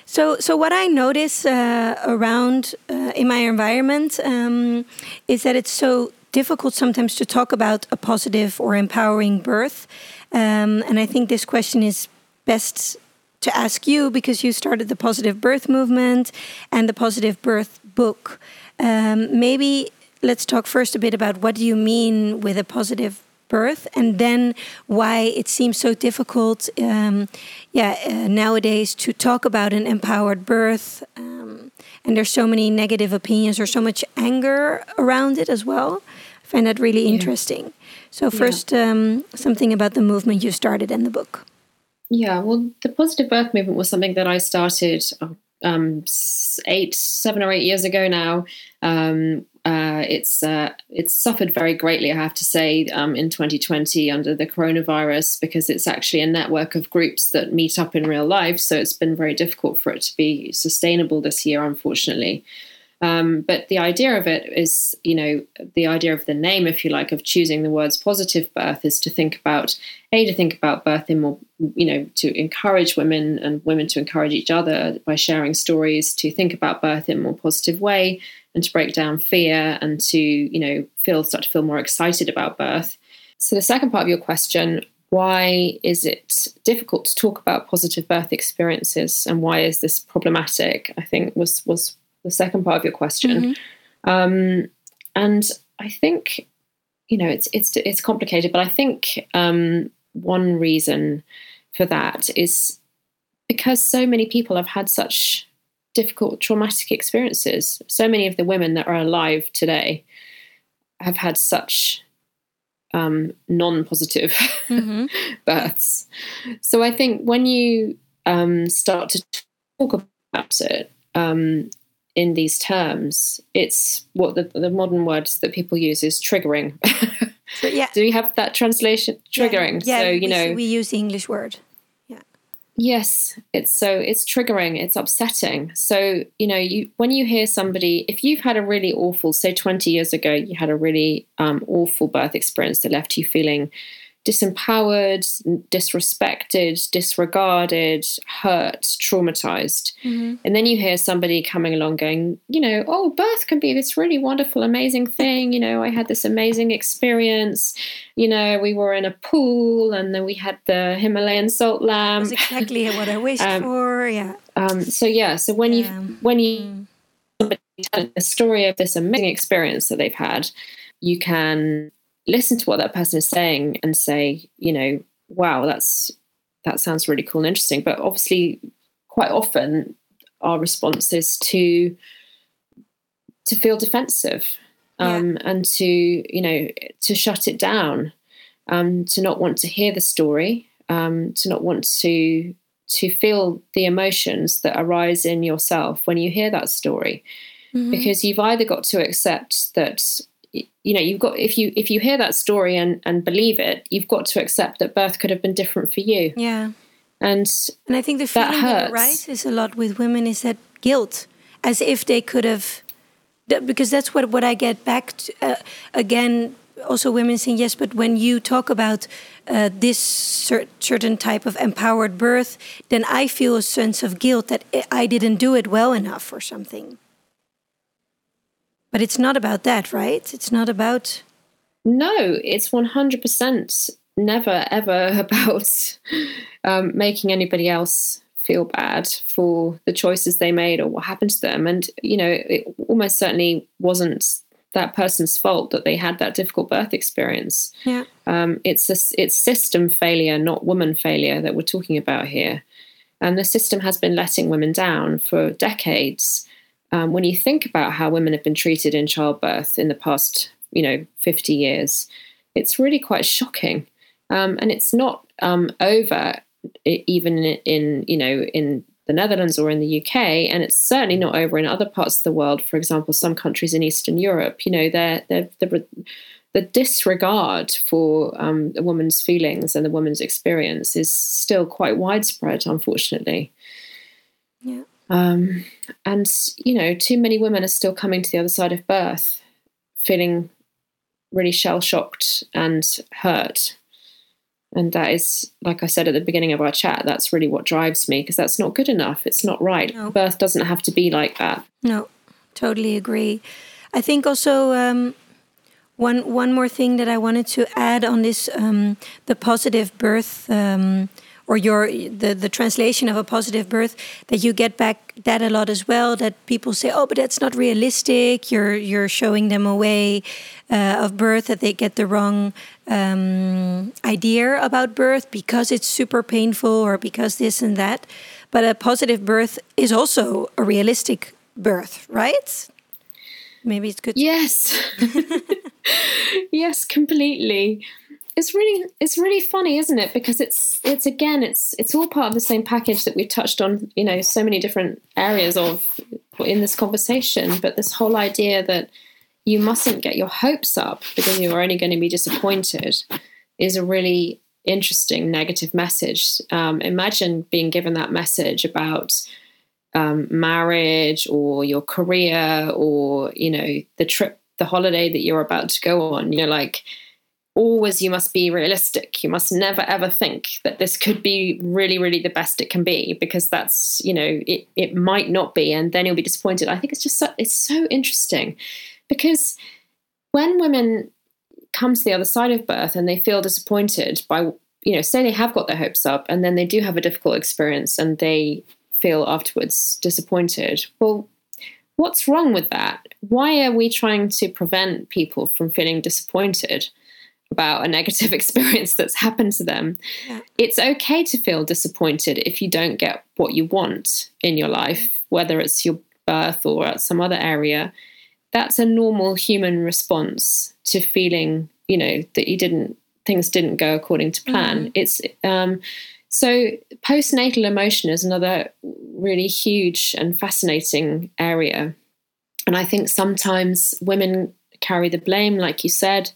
So, so what I notice uh, around uh, in my environment um, is that it's so difficult sometimes to talk about a positive or empowering birth, um, and I think this question is best to ask you because you started the positive birth movement and the positive birth book. Um, maybe let's talk first a bit about what do you mean with a positive birth and then why it seems so difficult um, yeah uh, nowadays to talk about an empowered birth um, and there's so many negative opinions or so much anger around it as well i find that really yeah. interesting so first yeah. um, something about the movement you started in the book yeah well the positive birth movement was something that i started oh, um, eight, seven or eight years ago now, um, uh, it's uh, it's suffered very greatly, I have to say, um, in 2020 under the coronavirus because it's actually a network of groups that meet up in real life. So it's been very difficult for it to be sustainable this year, unfortunately. Um, but the idea of it is, you know, the idea of the name, if you like, of choosing the words positive birth is to think about, A, to think about birth in more, you know, to encourage women and women to encourage each other by sharing stories, to think about birth in a more positive way and to break down fear and to, you know, feel, start to feel more excited about birth. So the second part of your question, why is it difficult to talk about positive birth experiences and why is this problematic? I think was was the second part of your question. Mm-hmm. Um, and I think, you know, it's it's it's complicated, but I think um, one reason for that is because so many people have had such difficult, traumatic experiences. So many of the women that are alive today have had such um, non-positive (laughs) mm-hmm. births. So I think when you um, start to talk about it, um, in these terms, it's what the, the modern words that people use is triggering. (laughs) yeah. Do you have that translation? Triggering. Yeah, yeah so, you we, know, we use the English word. Yes, it's so it's triggering. It's upsetting. So you know, you when you hear somebody, if you've had a really awful, say, twenty years ago, you had a really um, awful birth experience that left you feeling disempowered, disrespected, disregarded, hurt, traumatized. Mm-hmm. And then you hear somebody coming along going, you know, oh, birth can be this really wonderful, amazing thing. You know, I had this amazing experience. You know, we were in a pool and then we had the Himalayan salt lamp. That's exactly what I wished (laughs) um, for. Yeah. Um, so yeah, so when yeah. you when you mm. somebody tell a story of this amazing experience that they've had, you can listen to what that person is saying and say, you know, wow, that's that sounds really cool and interesting. But obviously, quite often our response is to to feel defensive um, yeah. and to you know to shut it down, um, to not want to hear the story, um, to not want to to feel the emotions that arise in yourself when you hear that story. mm-hmm. because you've either got to accept that you know you've got if you if you hear that story and and believe it you've got to accept that birth could have been different for you. Yeah. And and i think the feeling that, that arises a lot with women is that guilt as if they could have because that's what what i get back to, uh, again also women saying yes but when you talk about uh, this cer certain type of empowered birth then i feel a sense of guilt that i didn't do it well enough or something but it's not about that, right? It's not about. No, it's 100% never ever (laughs) about um, making anybody else feel bad for the choices they made or what happened to them. And, you know, it almost certainly wasn't that person's fault that they had that difficult birth experience. Yeah. Um, it's a, it's system failure, not woman failure that we're talking about here. And the system has been letting women down for decades um, when you think about how women have been treated in childbirth in the past, you know, 50 years, it's really quite shocking. Um, and it's not um, over even in, you know, in the Netherlands or in the UK, and it's certainly not over in other parts of the world. For example, some countries in Eastern Europe, you know, they're, they're, the the disregard for um, a woman's feelings and the woman's experience is still quite widespread, unfortunately. Yeah. Um, and, you know, too many women are still coming to the other side of birth feeling really shell shocked and hurt. And that is, like I said at the beginning of our chat, that's really what drives me because that's not good enough. It's not right. No. Birth doesn't have to be like that. No, totally agree. I think also um, one one more thing that I wanted to add on this um, the positive birth um, or your the the translation of a positive birth that you get back that a lot as well that people say oh but that's not realistic. You're you're showing them a way uh, of birth that they get the wrong um, idea about birth because it's super painful or because this and that. But a positive birth is also a realistic birth right? Maybe it's good yes. (laughs) Yes completely it's really it's really funny isn't it? Because it's it's again it's it's all part of the same package that we've touched on you know so many different areas of in this conversation. But this whole idea that you mustn't get your hopes up because you're only going to be disappointed is a really interesting negative message. Um, imagine being given that message about um, marriage or your career or you know the trip the holiday that you're about to go on. You're like always you must be realistic. You must never ever think that this could be really really the best it can be because that's you know it, it might not be and then you'll be disappointed. I think it's just so, it's so interesting because when women come to the other side of birth and they feel disappointed by you know say they have got their hopes up and then they do have a difficult experience and they feel afterwards disappointed well what's wrong with that? Why are we trying to prevent people from feeling disappointed about a negative (laughs) experience that's happened to them. Yeah. It's okay to feel disappointed if you don't get what you want in your life, whether it's your birth or at some other area. That's a normal human response to feeling, you know, that you didn't things didn't go according to plan. Mm-hmm. It's um, so postnatal emotion is another really huge and fascinating area. And I think sometimes women carry the blame, like you said.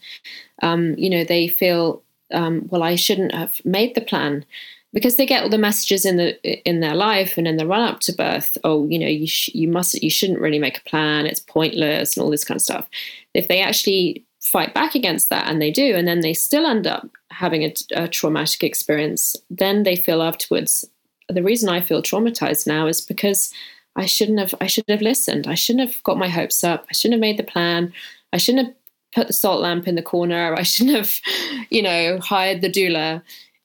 Um, you know, they feel, um, well, I shouldn't have made the plan because they get all the messages in the in their life and in the run up to birth. Oh, you know, you sh- you must you shouldn't really make a plan. It's pointless and all this kind of stuff. If they actually fight back against that and they do and then they still end up having a, a, traumatic experience then they feel afterwards the reason i feel traumatized now is because i shouldn't have i should have listened i shouldn't have got my hopes up i shouldn't have made the plan I shouldn't have put the salt lamp in the corner. I shouldn't have, (laughs) you know, hired the doula.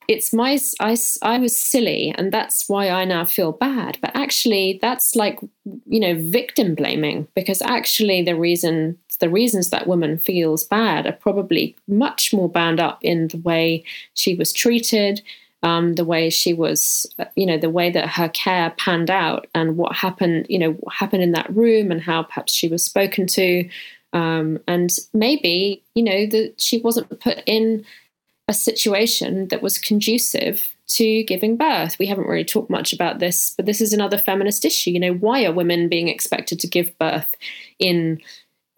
It's my, I, I was silly, and that's why I now feel bad. But actually, that's like, you know, victim blaming because actually, the reason, the reasons that woman feels bad are probably much more bound up in the way she was treated, um, the way she was, you know, the way that her care panned out, and what happened, you know, what happened in that room, and how perhaps she was spoken to, um, and maybe, you know, that she wasn't put in a situation that was conducive to giving birth. We haven't really talked much about this, but this is another feminist issue. You know, why are women being expected to give birth in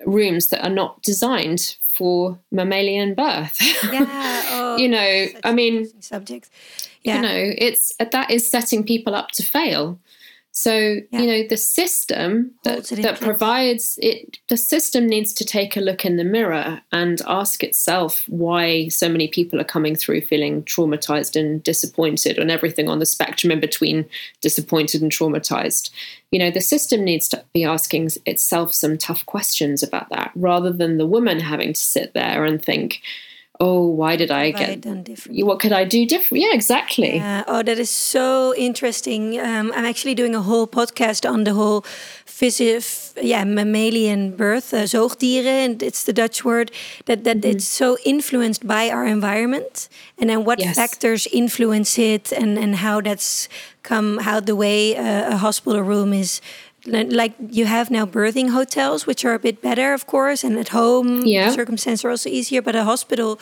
rooms that are not designed for mammalian birth? Yeah, (laughs) oh, you know, I mean, subjects. Yeah. You know, it's that is setting people up to fail. So, yeah. you know, the system that, that provides it, the system needs to take a look in the mirror and ask itself why so many people are coming through feeling traumatized and disappointed and everything on the spectrum in between disappointed and traumatized. You know, the system needs to be asking itself some tough questions about that rather than the woman having to sit there and think, oh, why did I get done different? What could I do different? Yeah, exactly. Yeah. Oh, that is so interesting. Um, I'm actually doing a whole podcast on the whole phys- yeah, mammalian birth, uh, zoogdieren, and it's the Dutch word that that mm-hmm. it's so influenced by our environment, and then what yes. factors influence it, and and how that's come, how the way uh, a hospital room is like you have now birthing hotels, which are a bit better, of course, and at home yeah. circumstances are also easier. But a hospital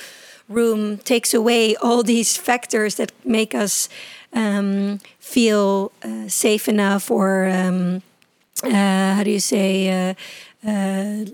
room takes away all these factors that make us um, feel uh, safe enough, or um, uh, how do you say, uh, uh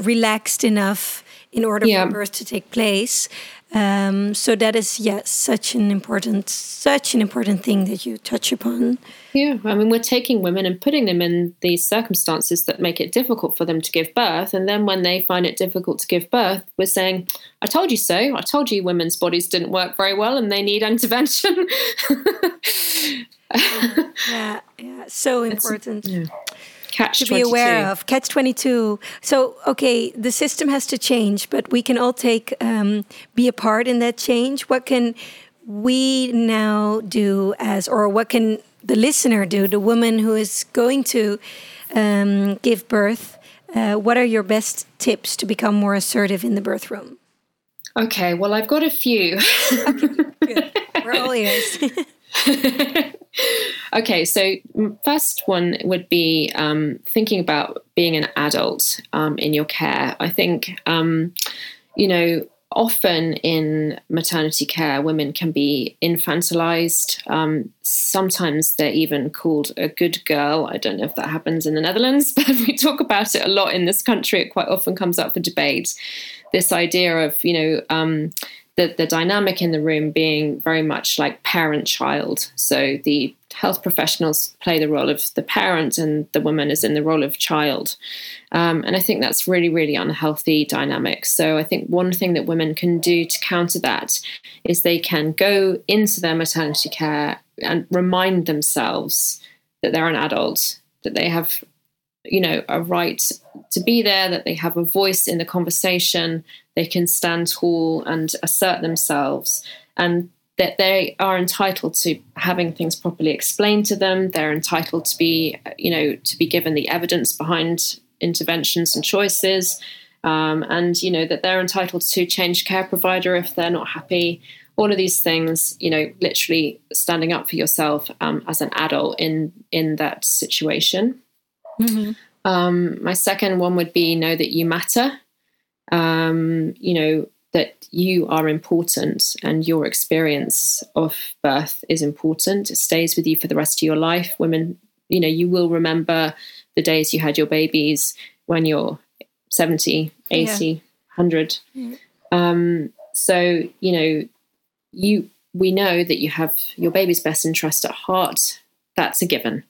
relaxed enough in order yeah. for birth to take place. Um, so that is yes, such an important, such an important thing that you touch upon. Yeah, I mean, we're taking women and putting them in these circumstances that make it difficult for them to give birth, and then when they find it difficult to give birth, we're saying, "I told you so. I told you women's bodies didn't work very well, and they need (laughs) intervention." yeah, yeah, so important. Yeah catch to be aware of catch 22 so okay the system has to change but we can all take um, be a part in that change what can we now do as or what can the listener do the woman who is going to um, give birth uh, what are your best tips to become more assertive in the birth room okay well i've got a few okay, good. we're all ears (laughs) okay, so first one would be um, thinking about being an adult um, in your care. I think, um, you know, often in maternity care, women can be infantilized. Um, sometimes they're even called a good girl. I don't know if that happens in the Netherlands, (laughs) but we talk about it a lot in this country. It quite often comes up for debate. This idea of, you know, um, the, the dynamic in the room being very much like parent child. So the health professionals play the role of the parent, and the woman is in the role of child. Um, and I think that's really, really unhealthy dynamic. So I think one thing that women can do to counter that is they can go into their maternity care and remind themselves that they're an adult, that they have you know a right to be there that they have a voice in the conversation they can stand tall and assert themselves and that they are entitled to having things properly explained to them. They're entitled to be you know to be given the evidence behind interventions and choices um, and you know that they're entitled to change care provider if they're not happy. All of these things you know literally standing up for yourself um, as an adult in in that situation Mm-hmm. Um, my second one would be know that you matter. Um, you know, that you are important and your experience of birth is important. It stays with you for the rest of your life. Women, you know, you will remember the days you had your babies when you're 70, 80, yeah. 100. Yeah. Um, so, you know, you we know that you have your baby's best interest at heart. That's a given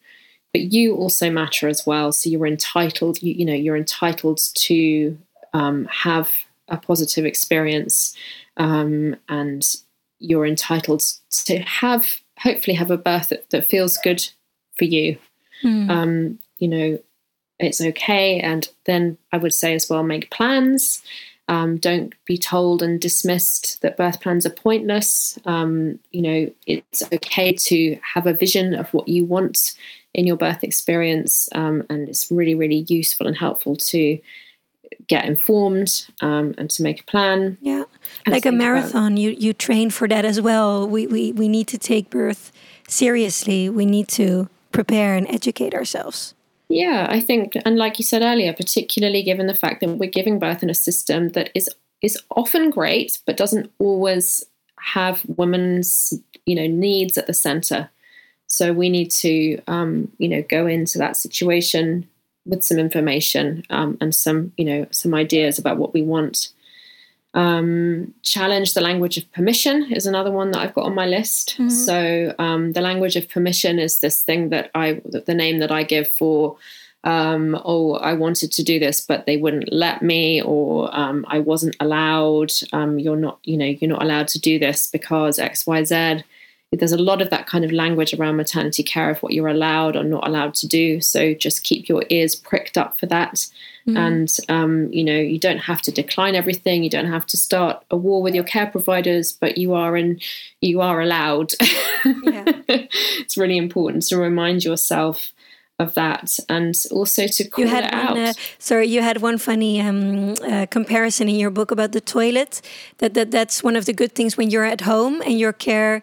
but you also matter as well. So you're entitled, you, you know, you're entitled to um, have a positive experience, um, and you're entitled to have, hopefully, have a birth that, that feels good for you. Mm. Um, you know, it's okay, and then I would say as well, make plans. Um, don't be told and dismissed that birth plans are pointless. Um, you know, it's okay to have a vision of what you want in your birth experience. Um, and it's really, really useful and helpful to get informed um, and to make a plan. Yeah, like a marathon, about. you you train for that as well. We, we we need to take birth seriously. We need to prepare and educate ourselves. Yeah, I think, and like you said earlier, particularly given the fact that we're giving birth in a system that is is often great, but doesn't always have women's you know needs at the center. So we need to um, you know go into that situation with some information um, and some you know some ideas about what we want. Um, challenge the language of permission is another one that I've got on my list. Mm-hmm. So um, the language of permission is this thing that I the name that I give for um, oh, I wanted to do this, but they wouldn't let me, or um, I wasn't allowed. Um, you're not, you know, you're not allowed to do this because X, Y, Z. There's a lot of that kind of language around maternity care of what you're allowed or not allowed to do. So just keep your ears pricked up for that. Mm-hmm. And, um, you know, you don't have to decline everything. You don't have to start a war with your care providers, but you are in, you are allowed. Yeah. (laughs) it's really important to remind yourself of that and also to call you had it one, out. Uh, sorry, you had one funny um, uh, comparison in your book about the toilet. That, that that's one of the good things when you're at home and your care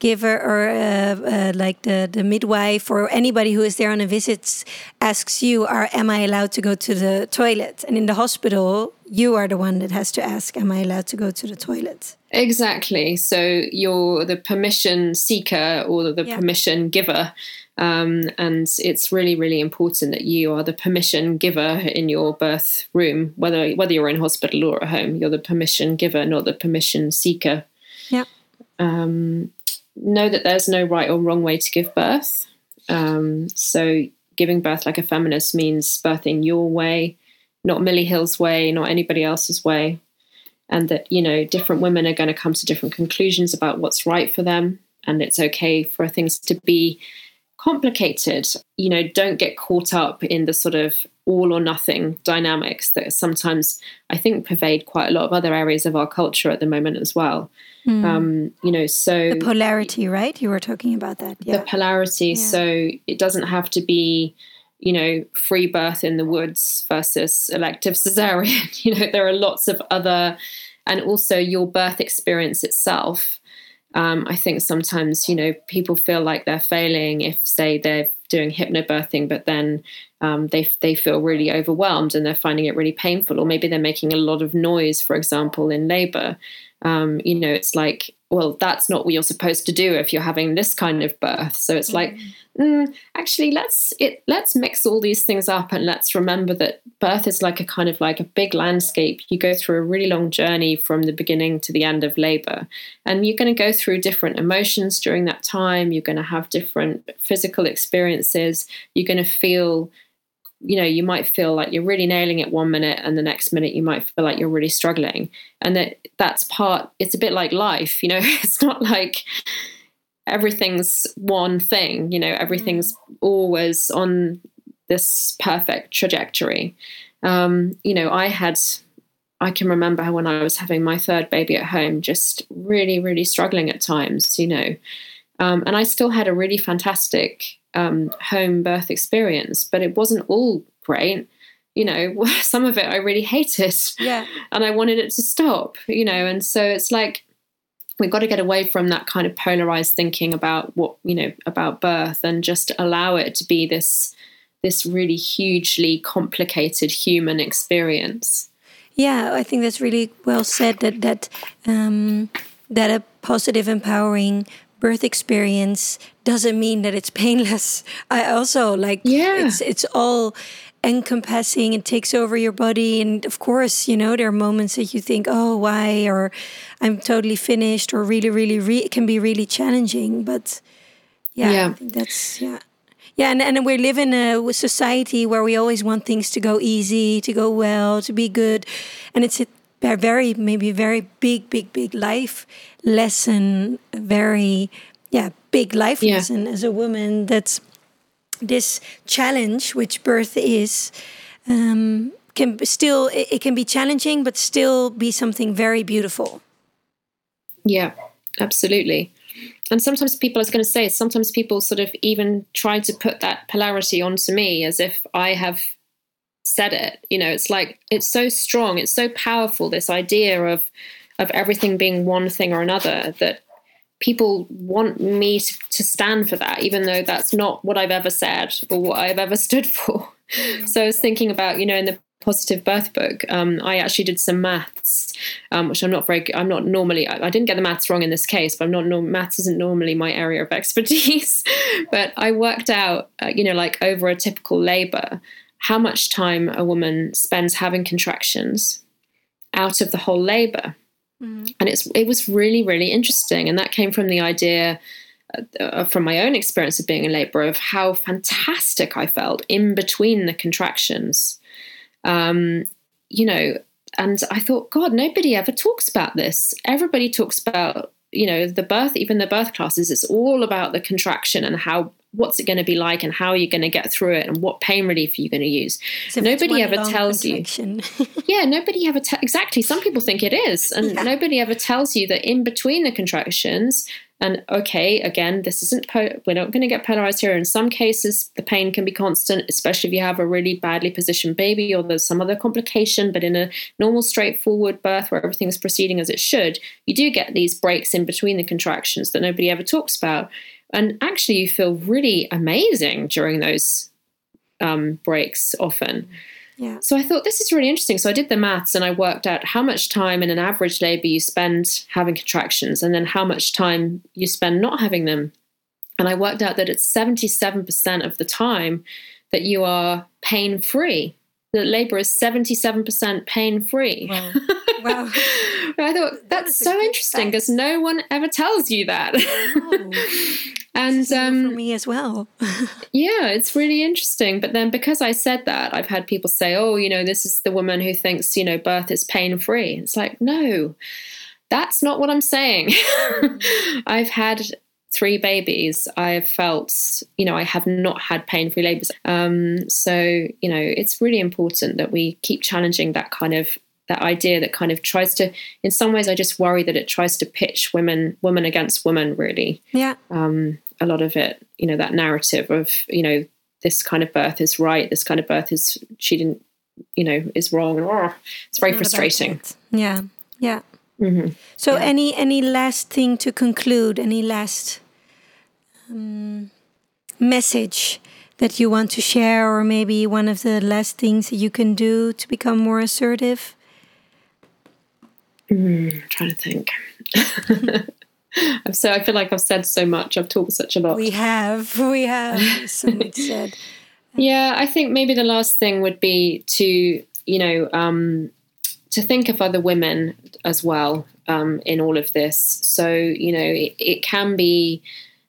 giver or uh, uh, like the, the midwife or anybody who is there on a visit asks you are am i allowed to go to the toilet and in the hospital you are the one that has to ask am i allowed to go to the toilet exactly so you're the permission seeker or the yeah. permission giver um, and it's really, really important that you are the permission giver in your birth room, whether whether you're in hospital or at home. You're the permission giver, not the permission seeker. Yeah. Um, know that there's no right or wrong way to give birth. Um, so giving birth like a feminist means birthing your way, not Milli Hill's way, not anybody else's way. And that, you know, different women are going to come to different conclusions about what's right for them. And it's okay for things to be complicated. You know, don't get caught up in the sort of all or nothing dynamics that sometimes I think pervade quite a lot of other areas of our culture at the moment as well. Mm. Um, you know, so the polarity, right? You were talking about that. Yeah. The polarity. Yeah. So it doesn't have to be, you know, free birth in the woods versus elective cesarean. (laughs) you know, there are lots of other, and also your birth experience itself um, I think sometimes, you know, people feel like they're failing if, say, they're doing hypnobirthing, but then um, they they feel really overwhelmed and they're finding it really painful, or maybe they're making a lot of noise, for example, in labour. Um, you know, it's like well, that's not what you're supposed to do if you're having this kind of birth. So it's mm. like, mm, actually, let's it let's mix all these things up and let's remember that birth is like a kind of like a big landscape. You go through a really long journey from the beginning to the end of labor, and you're going to go through different emotions during that time. You're going to have different physical experiences. You're going to feel you know you might feel like you're really nailing it one minute and the next minute you might feel like you're really struggling. And that that's part it's a bit like life you know (laughs) it's not like everything's one thing you know everything's mm. always on this perfect trajectory. Um, you know i had i can remember when i was having my third baby at home just really really struggling at times you know um, and i still had a really fantastic um, home birth experience, but it wasn't all great. You know, (laughs) some of it I really hated. Yeah. And I wanted it to stop, you know, and so it's like we've got to get away from that kind of polarized thinking about what, you know, about birth and just allow it to be this this really hugely complicated human experience. Yeah, I think that's really well said that that um that a positive empowering birth experience doesn't mean that it's painless. (laughs) I also like yeah. it's it's all encompassing it takes over your body and of course you know there are moments that you think oh why or i'm totally finished or really really re it can be really challenging but yeah, yeah. that's yeah yeah and, and we live in a society where we always want things to go easy to go well to be good and it's a very maybe very big big big life lesson very yeah big life yeah. lesson as a woman that's this challenge which birth is um, can still it, it can be challenging but still be something very beautiful yeah absolutely and sometimes people i was going to say sometimes people sort of even try to put that polarity onto me as if i have said it you know it's like it's so strong it's so powerful this idea of of everything being one thing or another that people want me to, stand for that, even though that's not what I've ever said or what I've ever (laughs) stood for. So I was thinking about, you know, in the positive birth book, um, I actually did some maths, um, which I'm not very. I'm not normally. I, I, didn't get the maths wrong in this case, but I'm not. No, maths isn't normally my area of (laughs) expertise. but I worked out, uh, you know, like over a typical labour, how much time a woman spends having contractions out of the whole labour, mm-hmm. and it's it was really really interesting, and that came from the idea. Uh, from my own experience of being in labour, of how fantastic I felt in between the contractions um, you know, and I thought, God, nobody ever talks about this. Everybody talks about, you know, the birth, even the birth classes, it's all about the contraction and how what's it going to be like and how you're going to get through it and what pain relief are you're going to use. So nobody ever tells you. (laughs) yeah, nobody ever te- exactly. Some people think it is, and yeah. nobody ever tells you that in between the contractions, and okay, again, this isn't, po- we're not going to get polarized here. In some cases, the pain can be constant, especially if you have a really badly positioned baby or there's some other complication. But in a normal, straightforward birth where everything's proceeding as it should, you do get these breaks in between the contractions that nobody ever talks about. And actually, you feel really amazing during those um, breaks often. Mm-hmm yeah. So I thought this is really interesting. So I did the maths and I worked out how much time in an average labor you spend having contractions and then how much time you spend not having them. And I worked out that it's 77% of the time that you are pain free. That labor is 77% pain free. Wow. (laughs) wow. (laughs) I thought that's that so interesting because no one ever tells you that. (laughs) and um, for me as well. (laughs) yeah, it's really interesting. But then because I said that, I've had people say, "Oh, you know, this is the woman who thinks you know birth is pain free." It's like, no, that's not what I'm saying. I've had three babies, I have felt, you know, I have not had pain free labors. Um, so, you know, it's really important that we keep challenging that kind of that idea that kind of tries to in some ways i just worry that it tries to pitch women women against women really. Yeah. Um, a lot of it you know that narrative of you know this kind of birth is right this kind of birth is she didn't you know is wrong. Oh, it's very frustrating. it. yeah. Yeah. Mm-hmm. so yeah. any any last thing to conclude? Any last um, message that you want to share or maybe one of the last things that you can do to become more assertive Mm, I'm trying to think. I'm (laughs) so I feel like I've said so much. I've talked such a lot. We have, we have (laughs) so much said. Yeah, I think maybe the last thing would be to you know um, to think of other women as well um, in all of this. So you know it, it can be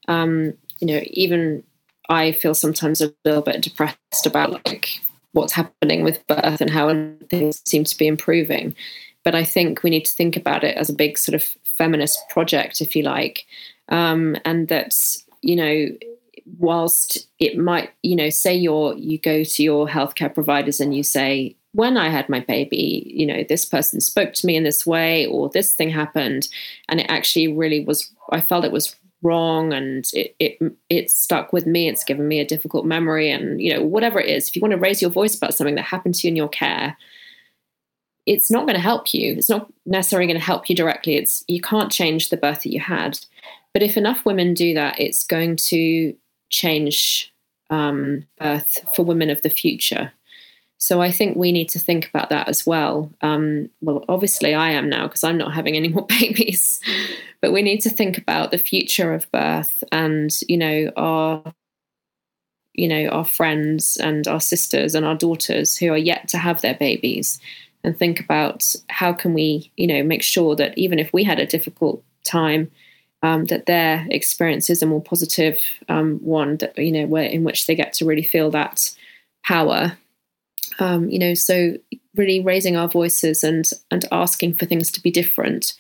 um, you know even I feel sometimes a little bit depressed about like what's happening with birth and how things seem to be improving. But I think we need to think about it as a big sort of feminist project, if you like, um, and that you know whilst it might you know say you're you go to your healthcare providers and you say when I had my baby, you know, this person spoke to me in this way, or this thing happened, and it actually really was. I felt it was wrong, and it it it stuck with me. It's given me a difficult memory, and you know, whatever it is. If you want to raise your voice about something that happened to you in your care, it's not going to help you. It's not necessarily going to help you directly. It's you can't change the birth that you had, but if enough women do that, it's going to change um, birth for women of the future. So I think we need to think about that as well. Um, well, obviously I am now because I'm not having any more (laughs) babies, but we need to think about the future of birth and you know our you know our friends and our sisters and our daughters who are yet to have their babies and think about how can we, you know, make sure that even if we had a difficult time, um, that their experience is a more positive um, one, that you know, where in which they get to really feel that power. Um, you know, so really raising our voices and and asking for things to be different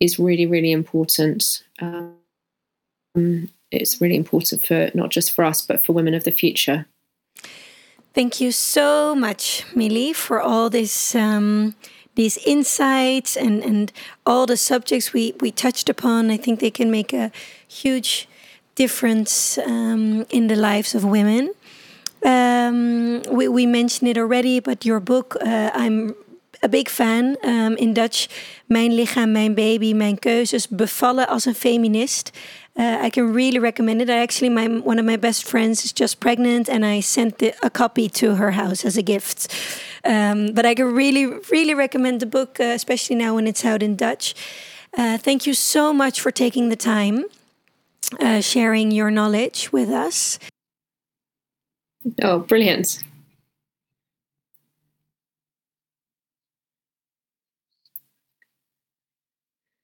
is really really important. Um, it's really important for not just for us but for women of the future. Thank you so much, Milli, for all this um, these insights and and all the subjects we we touched upon. I think they can make a huge difference um, in the lives of women. Um, we, we mentioned it already, but your book, uh, I'm a big fan. Um, in Dutch, Mijn lichaam, mijn baby, mijn keuzes. Bevallen als een feminist. Uh, I can really recommend it. I actually, my one of my best friends is just pregnant, and I sent the, a copy to her house as a gift. Um, but I can really, really recommend the book, uh, especially now when it's out in Dutch. Uh, thank you so much for taking the time, uh, sharing your knowledge with us. Oh, brilliant.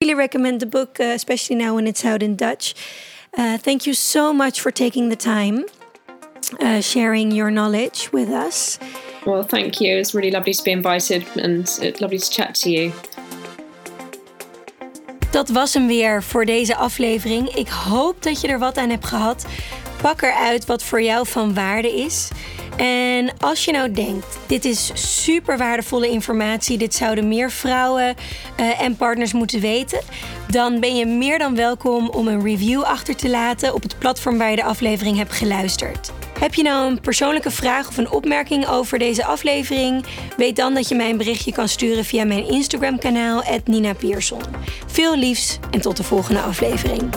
Really recommend the book, uh, especially now when it's out in Dutch. Uh, thank you so much for taking the time, uh, sharing your knowledge with us. Well, thank you. It's really lovely to be invited and lovely to chat to you. Dat was hem weer voor deze aflevering. Ik hoop dat je er wat aan hebt gehad. Pak eruit wat voor jou van waarde is. En als je nou denkt, dit is super waardevolle informatie, dit zouden meer vrouwen uh, en partners moeten weten, dan ben je meer dan welkom om een review achter te laten op het platform waar je de aflevering hebt geluisterd. Heb je nou een persoonlijke vraag of een opmerking over deze aflevering? Weet dan dat je mij een berichtje kan sturen via mijn Instagram-kanaal, Nina Pierson. Veel liefs en tot de volgende aflevering.